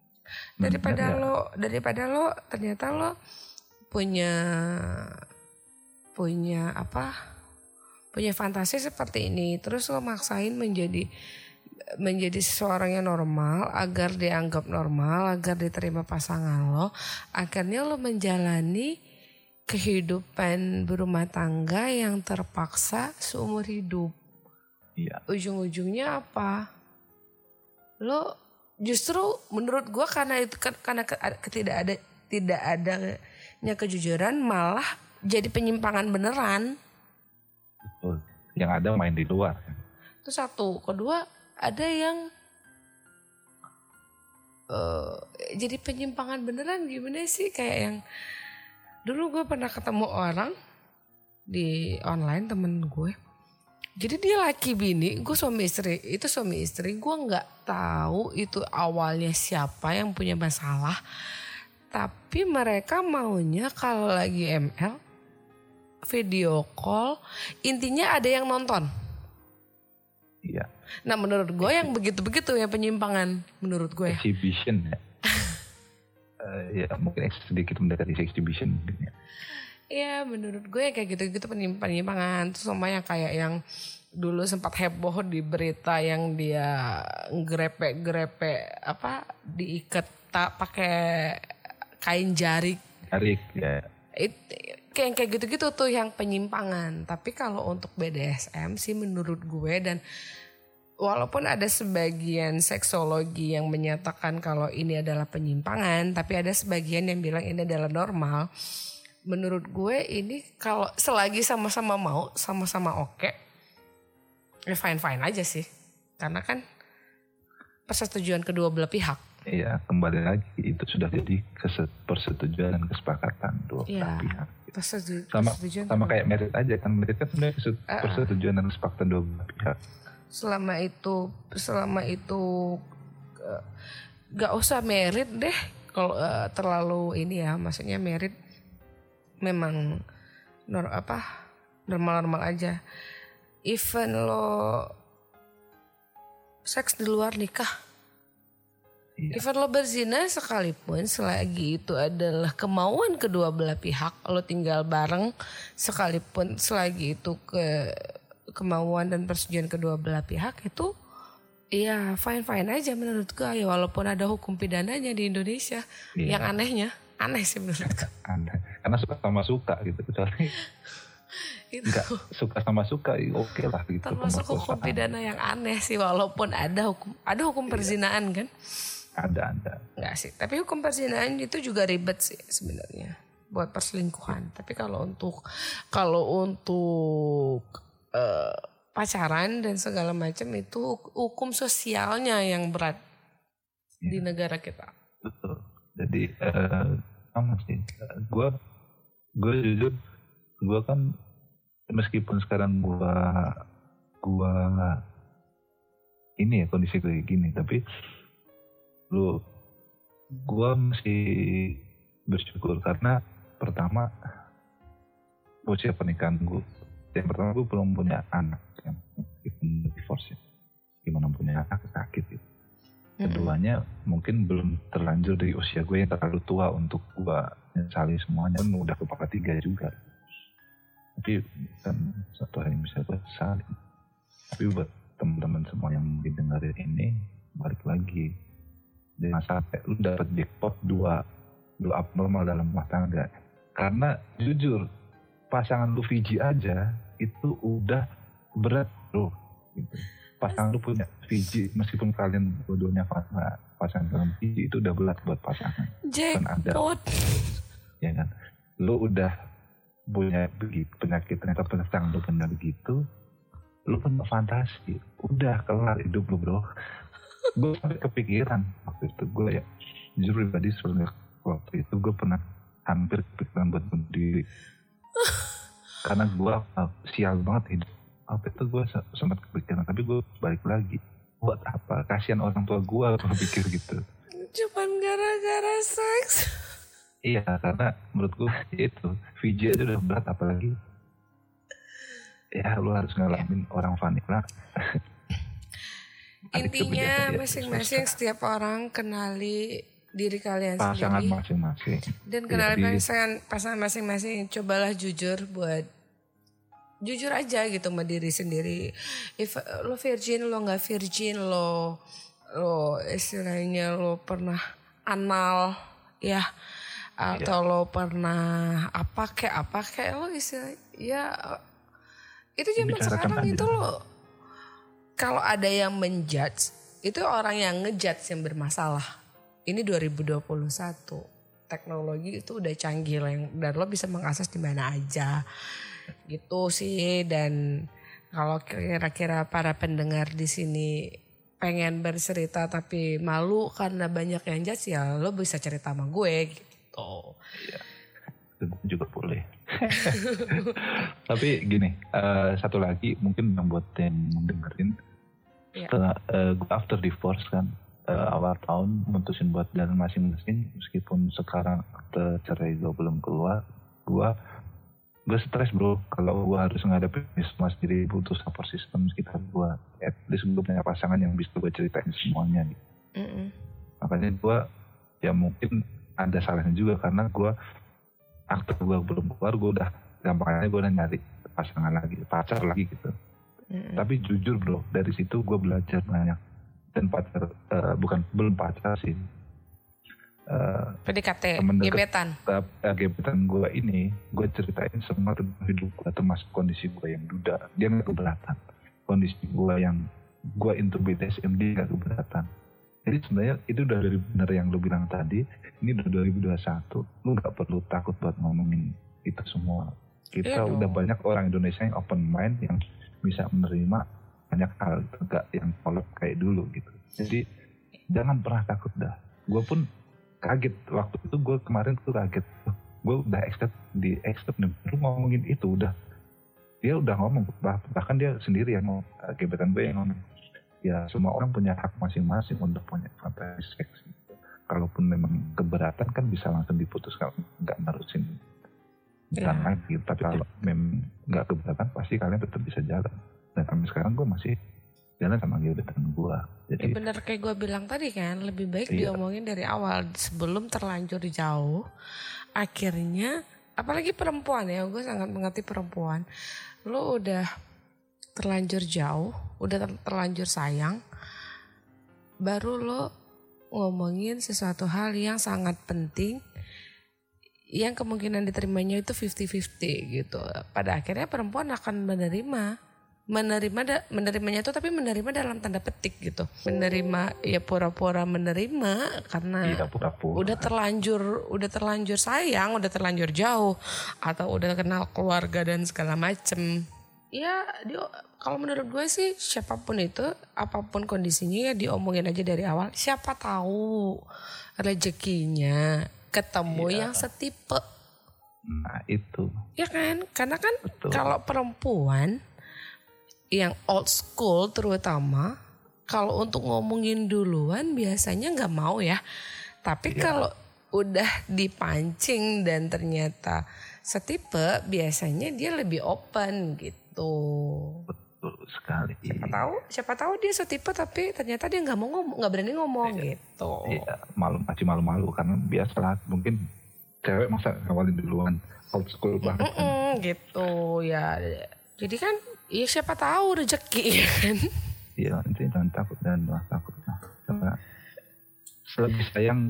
daripada lo daripada lo ternyata lo punya punya apa punya fantasi seperti ini terus lo maksain menjadi menjadi seseorang yang normal agar dianggap normal agar diterima pasangan lo akhirnya lo menjalani kehidupan berumah tangga yang terpaksa seumur hidup. Iya. ujung-ujungnya apa? Lo justru menurut gue karena itu kan, karena ketidak ada tidak adanya kejujuran malah jadi penyimpangan beneran Betul. Yang ada main di luar. Itu satu. Kedua ada yang uh, jadi penyimpangan beneran gimana sih kayak yang dulu gue pernah ketemu orang di online temen gue. Jadi dia laki bini, gue suami istri, itu suami istri. Gue nggak tahu itu awalnya siapa yang punya masalah. Tapi mereka maunya kalau lagi ML video call, intinya ada yang nonton. Iya. Nah menurut gue yang begitu-begitu ya penyimpangan menurut gue. Exhibition ya. uh, ya mungkin sedikit mendekati exhibition mungkin ya. Iya menurut gue kayak gitu-gitu penyimpangan. Terus sama yang kayak yang dulu sempat heboh di berita yang dia grepe-grepe apa diikat tak pakai kain jarik. Jarik ya. It, kayak kayak gitu-gitu tuh yang penyimpangan. Tapi kalau untuk BDSM sih menurut gue dan walaupun ada sebagian seksologi yang menyatakan kalau ini adalah penyimpangan, tapi ada sebagian yang bilang ini adalah normal. Menurut gue ini kalau selagi sama-sama mau, sama-sama oke, okay, ya fine-fine aja sih. Karena kan persetujuan kedua belah pihak. Iya, kembali lagi itu sudah jadi persetujuan dan kesepakatan dua ya, pihak. Persetujuan, sama sama kayak merit aja kan merit kan sebenarnya persetujuan dan kesepakatan dua pihak. Selama itu selama itu uh, gak usah merit deh kalau uh, terlalu ini ya maksudnya merit memang nor apa normal-normal aja. Even lo seks di luar nikah iya. Even lo berzina sekalipun selagi itu adalah kemauan kedua belah pihak lo tinggal bareng sekalipun selagi itu ke kemauan dan persetujuan kedua belah pihak itu Iya fine fine aja menurut gue ya walaupun ada hukum pidananya di Indonesia iya. yang anehnya aneh sih menurut gue aneh karena suka sama suka gitu kecuali itu. Enggak, suka sama suka ya oke okay lah gitu termasuk hukum pidana yang aneh sih walaupun ada hukum ada hukum iya. perzinaan kan ada ada Enggak sih tapi hukum perzinaan itu juga ribet sih sebenarnya buat perselingkuhan tapi kalau untuk kalau untuk uh, pacaran dan segala macam itu hukum sosialnya yang berat ya. di negara kita. Betul. Jadi uh, sama sih. Gue gue jujur gue kan meskipun sekarang gue gue ini ya kondisi kayak gini tapi lu gue masih bersyukur karena pertama usia pernikahan gue yang pertama gue belum punya anak yang mungkin divorce ya. gimana punya anak sakit gitu keduanya mungkin belum terlanjur dari usia gue yang terlalu tua untuk gue menyesali semuanya. Kan udah kepala tiga juga. Tapi kan satu hal yang bisa gue sesali. Tapi buat teman-teman semua yang didengarin ini balik lagi jangan sampai lu dapet jackpot dua dua abnormal dalam rumah tangga. Karena jujur pasangan lu Fiji aja itu udah berat loh gitu. pasangan lu punya Fiji meskipun kalian dua-duanya pasangan dalam Fiji itu udah berat buat pasangan. Kan ada ya kan? Lu udah punya begitu penyakit ternyata pasangan lu benar gitu lu punya fantasi. Udah kelar hidup lu bro gue sampai kepikiran waktu itu. Gue ya jujur pribadi sebenarnya waktu itu gue pernah hampir kepikiran buat bunuh diri. Karena gue uh, sial banget hidup. Apa itu gue sempat kepikiran tapi gue balik lagi. Buat apa? Kasihan orang tua gue kalau pikir gitu. Cuman gara-gara seks. Iya karena menurut gue itu VJ itu udah berat apalagi ya lu harus ngalamin orang vanilla intinya masing-masing setiap orang kenali diri kalian pasangan masing-masing. Dan kenal ya, pasangan pasangan masing-masing cobalah jujur buat jujur aja gitu sama diri sendiri. If lo virgin lo nggak virgin lo lo istilahnya lo pernah anal ya atau yeah. lo pernah apa kayak apa kayak lo istilah ya itu zaman sekarang itu lo kalau ada yang menjudge itu orang yang ngejudge yang bermasalah ini 2021 teknologi itu udah canggih lah dan lo bisa mengakses di mana aja gitu sih dan kalau kira-kira para pendengar di sini pengen bercerita tapi malu karena banyak yang judge ya lo bisa cerita sama gue gitu. Iya, juga boleh. tapi gini, uh, satu lagi mungkin yang buat yang mendengarin ya. setelah uh, after divorce kan uh, awal tahun mutusin buat jalan masing-masing meskipun sekarang cerai gue belum keluar gue gue stres bro kalau gue harus ngadepin semua sendiri butuh support system sekitar gue at least gue punya pasangan yang bisa gue ceritain semuanya gitu. Mm -hmm. makanya gue ya mungkin ada salahnya juga karena gue aktor gue belum keluar gue udah gampangnya gue udah nyari pasangan lagi pacar lagi gitu mm -hmm. tapi jujur bro dari situ gue belajar banyak dan pacar uh, bukan belum pacar sih. Uh, PDKT gebetan. uh, gebetan gue ini gue ceritain semua tentang hidup gue termasuk kondisi gue yang duda. Dia nggak keberatan. Kondisi gue yang gue into BDSM dia nggak keberatan. Jadi sebenarnya itu udah dari benar yang lu bilang tadi ini udah 2021 lu nggak perlu takut buat ngomongin itu semua. Kita Iya udah banyak orang Indonesia yang open mind yang bisa menerima banyak hal nggak yang kolot kayak dulu gitu. Jadi jangan pernah takut dah. Gue pun kaget. Waktu itu gue kemarin tuh kaget. Gue udah accept di accept nih. Lu ngomongin itu udah. Dia udah ngomong bah- bahkan dia sendiri yang ngomong eh, gebetan gue yang ngomong. Ya semua orang punya hak masing-masing untuk punya fantasi seks kalaupun memang keberatan kan bisa langsung diputus kalau nggak nerusin jalan Ya. tapi kalau memang nggak keberatan pasti kalian tetap bisa jalan dan sampai sekarang gue masih jalan sama gebetan gue jadi Ya bener kayak gue bilang tadi kan lebih baik Iya. diomongin dari awal sebelum terlanjur jauh. Akhirnya apalagi perempuan ya gue sangat mengerti perempuan. Lo udah terlanjur jauh, udah ter- terlanjur sayang, baru lo ngomongin sesuatu hal yang sangat penting yang kemungkinan diterimanya itu 50-50 gitu. Pada akhirnya perempuan akan menerima menerima da- menerimanya itu tapi menerima dalam tanda petik gitu. Menerima ya pura-pura menerima karena iya pura-pura udah terlanjur udah terlanjur sayang, udah terlanjur jauh atau udah kenal keluarga dan segala macem. Ya, dia kalau menurut gue sih siapa pun itu, apa pun kondisinya ya diomongin aja dari awal. Siapa tahu rezekinya ketemu yang setipe. nah itu Ya kan? Karena kan Betul. kalau perempuan yang old school terutama kalau untuk ngomongin duluan biasanya nggak mau ya. Tapi kalau udah dipancing dan ternyata setipe biasanya dia lebih open gitu. betul sekali Siapa tahu, siapa tahu dia setipe tapi ternyata dia nggak mau ngomong, nggak berani ngomong gitu. Iya, malu masih malu-malu karena biasalah mungkin cewek masa ngawalin duluan old school banget kan. Mm, gitu ya. Jadi kan ya siapa tahu rezeki ya kan. Iya, nanti jangan takut dan jangan takut. Nah, karena lebih sayang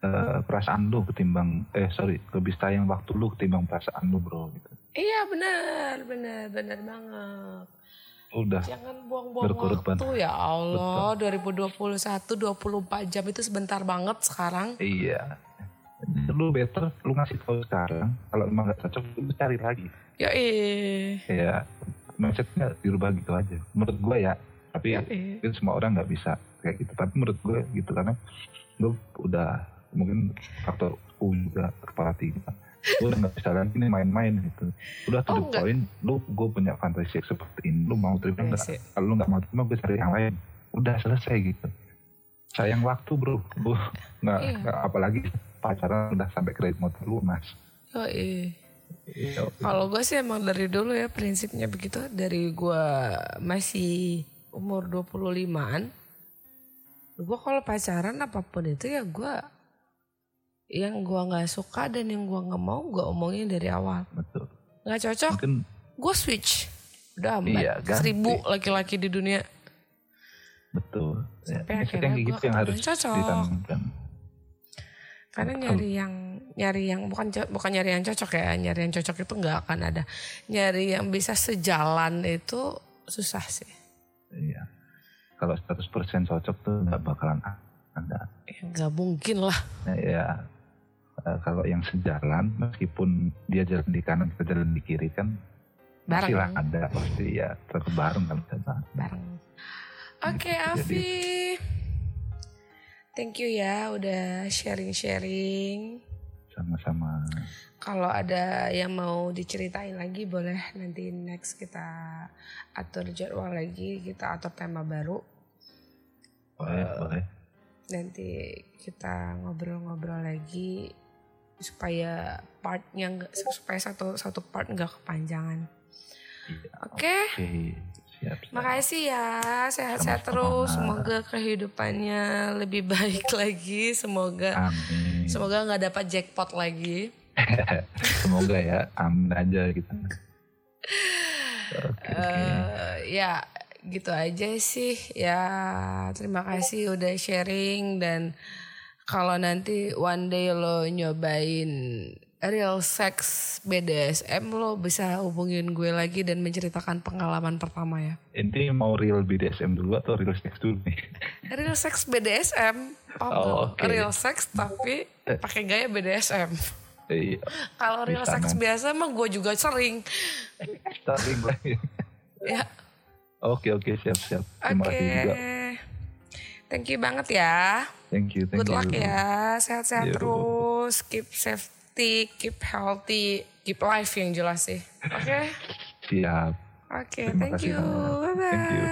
eh, perasaan lu ketimbang eh sorry lebih sayang waktu lu ketimbang perasaan lu bro gitu. Iya benar, benar, benar banget. Udah Jangan buang-buang waktu ya Allah. 2021 24 jam itu sebentar banget sekarang. iya. Lu better lu ngasih tahu sekarang kalau emang gak cocok lu cari lagi. Ya. Kayak mindsetnya dirubah gitu aja. Menurut gue ya. Tapi Ya eh. mungkin semua orang nggak bisa kayak gitu tapi menurut gue gitu karena gue udah mungkin faktor U juga kepala tiga gue udah nggak bisa lagi nih main-main gitu udah to Oh, the nggak. point lu gue punya fantasi seperti ini lu mau terima nggak Iya sih. kalau lu nggak mau terima gue cari yang lain udah selesai gitu sayang waktu bro gue nggak Iya. nggak apalagi pacaran udah sampai kredit motor lunas Ya eh. Iya, Kalau gue sih emang dari dulu ya prinsipnya begitu. Dari gue masih umur 25-an. Gue kalau pacaran apa pun itu ya gue yang gue nggak suka dan yang gue nggak mau gue omongin dari awal. betul Nggak cocok, mungkin gue switch. Udah. Iya, ganti. Seribu laki-laki di dunia. betul ya, Sampai maksudnya akhirnya gua gitu yang harus cocok. ditanamkan Karena nyari yang nyari yang bukan bukan nyari yang cocok ya, nyari yang cocok itu nggak akan ada. Nyari yang bisa sejalan itu susah sih. Iya. Kalau 100% cocok tuh nggak bakalan ada. Ya, nggak mungkin lah. Ya eh, kalau yang sejalan meskipun dia jalan di kanan kita jalan di kiri kan Bareng. lah ada pasti ya tetap bareng kalau kita bareng. bareng. Oke, Jadi- Afi. Thank you ya udah sharing-sharing. sama-sama. Kalau ada yang mau diceritain lagi boleh nanti next kita atur jadwal lagi, kita atur tema baru. Boleh, boleh. Nanti kita ngobrol-ngobrol lagi supaya partnya nggak supaya satu satu part nggak kepanjangan. Iya. Oke. Siap. siap. Makasih ya, sehat-sehat terus. Semoga kehidupannya lebih baik lagi. Semoga Amin. semoga nggak dapat jackpot lagi. Semoga ya, amin aja gitu. Oke, oke. Eh, ya gitu aja sih. Ya terima kasih udah sharing dan kalau nanti one day lo nyobain real sex BDSM lo bisa hubungin gue lagi dan menceritakan pengalaman pertama ya. Ini mau real BDSM dulu atau real sex dulu nih? Real sex BDSM. Oh, Oh, oke. real sex tapi pakai gaya BDSM. Iya, Kalau real sex biasa mah gue juga sering. starting lagi. Ya, Oke oke siap siap. Terima kasih juga. Thank you banget ya. Thank you thank Good luck you. ya. Sehat-sehat Yo. terus. Keep safety, keep healthy, keep life yang jelas sih. Oke. Siap. Oke, Terima thank you. Bye-bye. Thank you.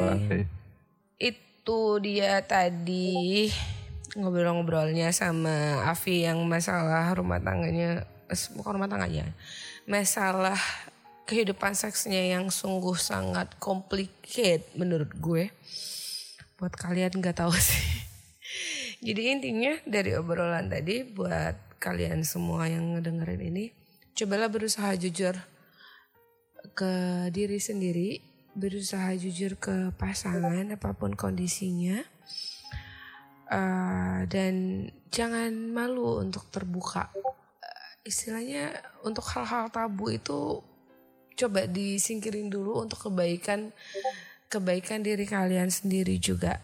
Bye. Itu dia tadi ngobrol-ngobrolnya sama Avi yang masalah rumah tangganya, eh, bukan rumah tangganya, masalah kehidupan seksnya yang sungguh sangat complicated menurut gue. Buat kalian nggak tahu sih. Jadi intinya dari obrolan tadi buat kalian semua yang ngedengerin ini, cobalah berusaha jujur ke diri sendiri, berusaha jujur ke pasangan apa pun kondisinya. Eh, dan jangan malu untuk terbuka. Eh, istilahnya untuk hal-hal tabu itu coba disingkirin dulu untuk kebaikan kebaikan diri kalian sendiri juga.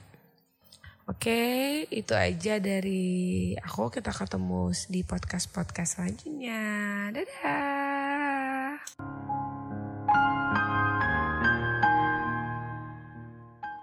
Oke, itu aja dari aku. Kita ketemu di podcast-podcast selanjutnya. Dadah.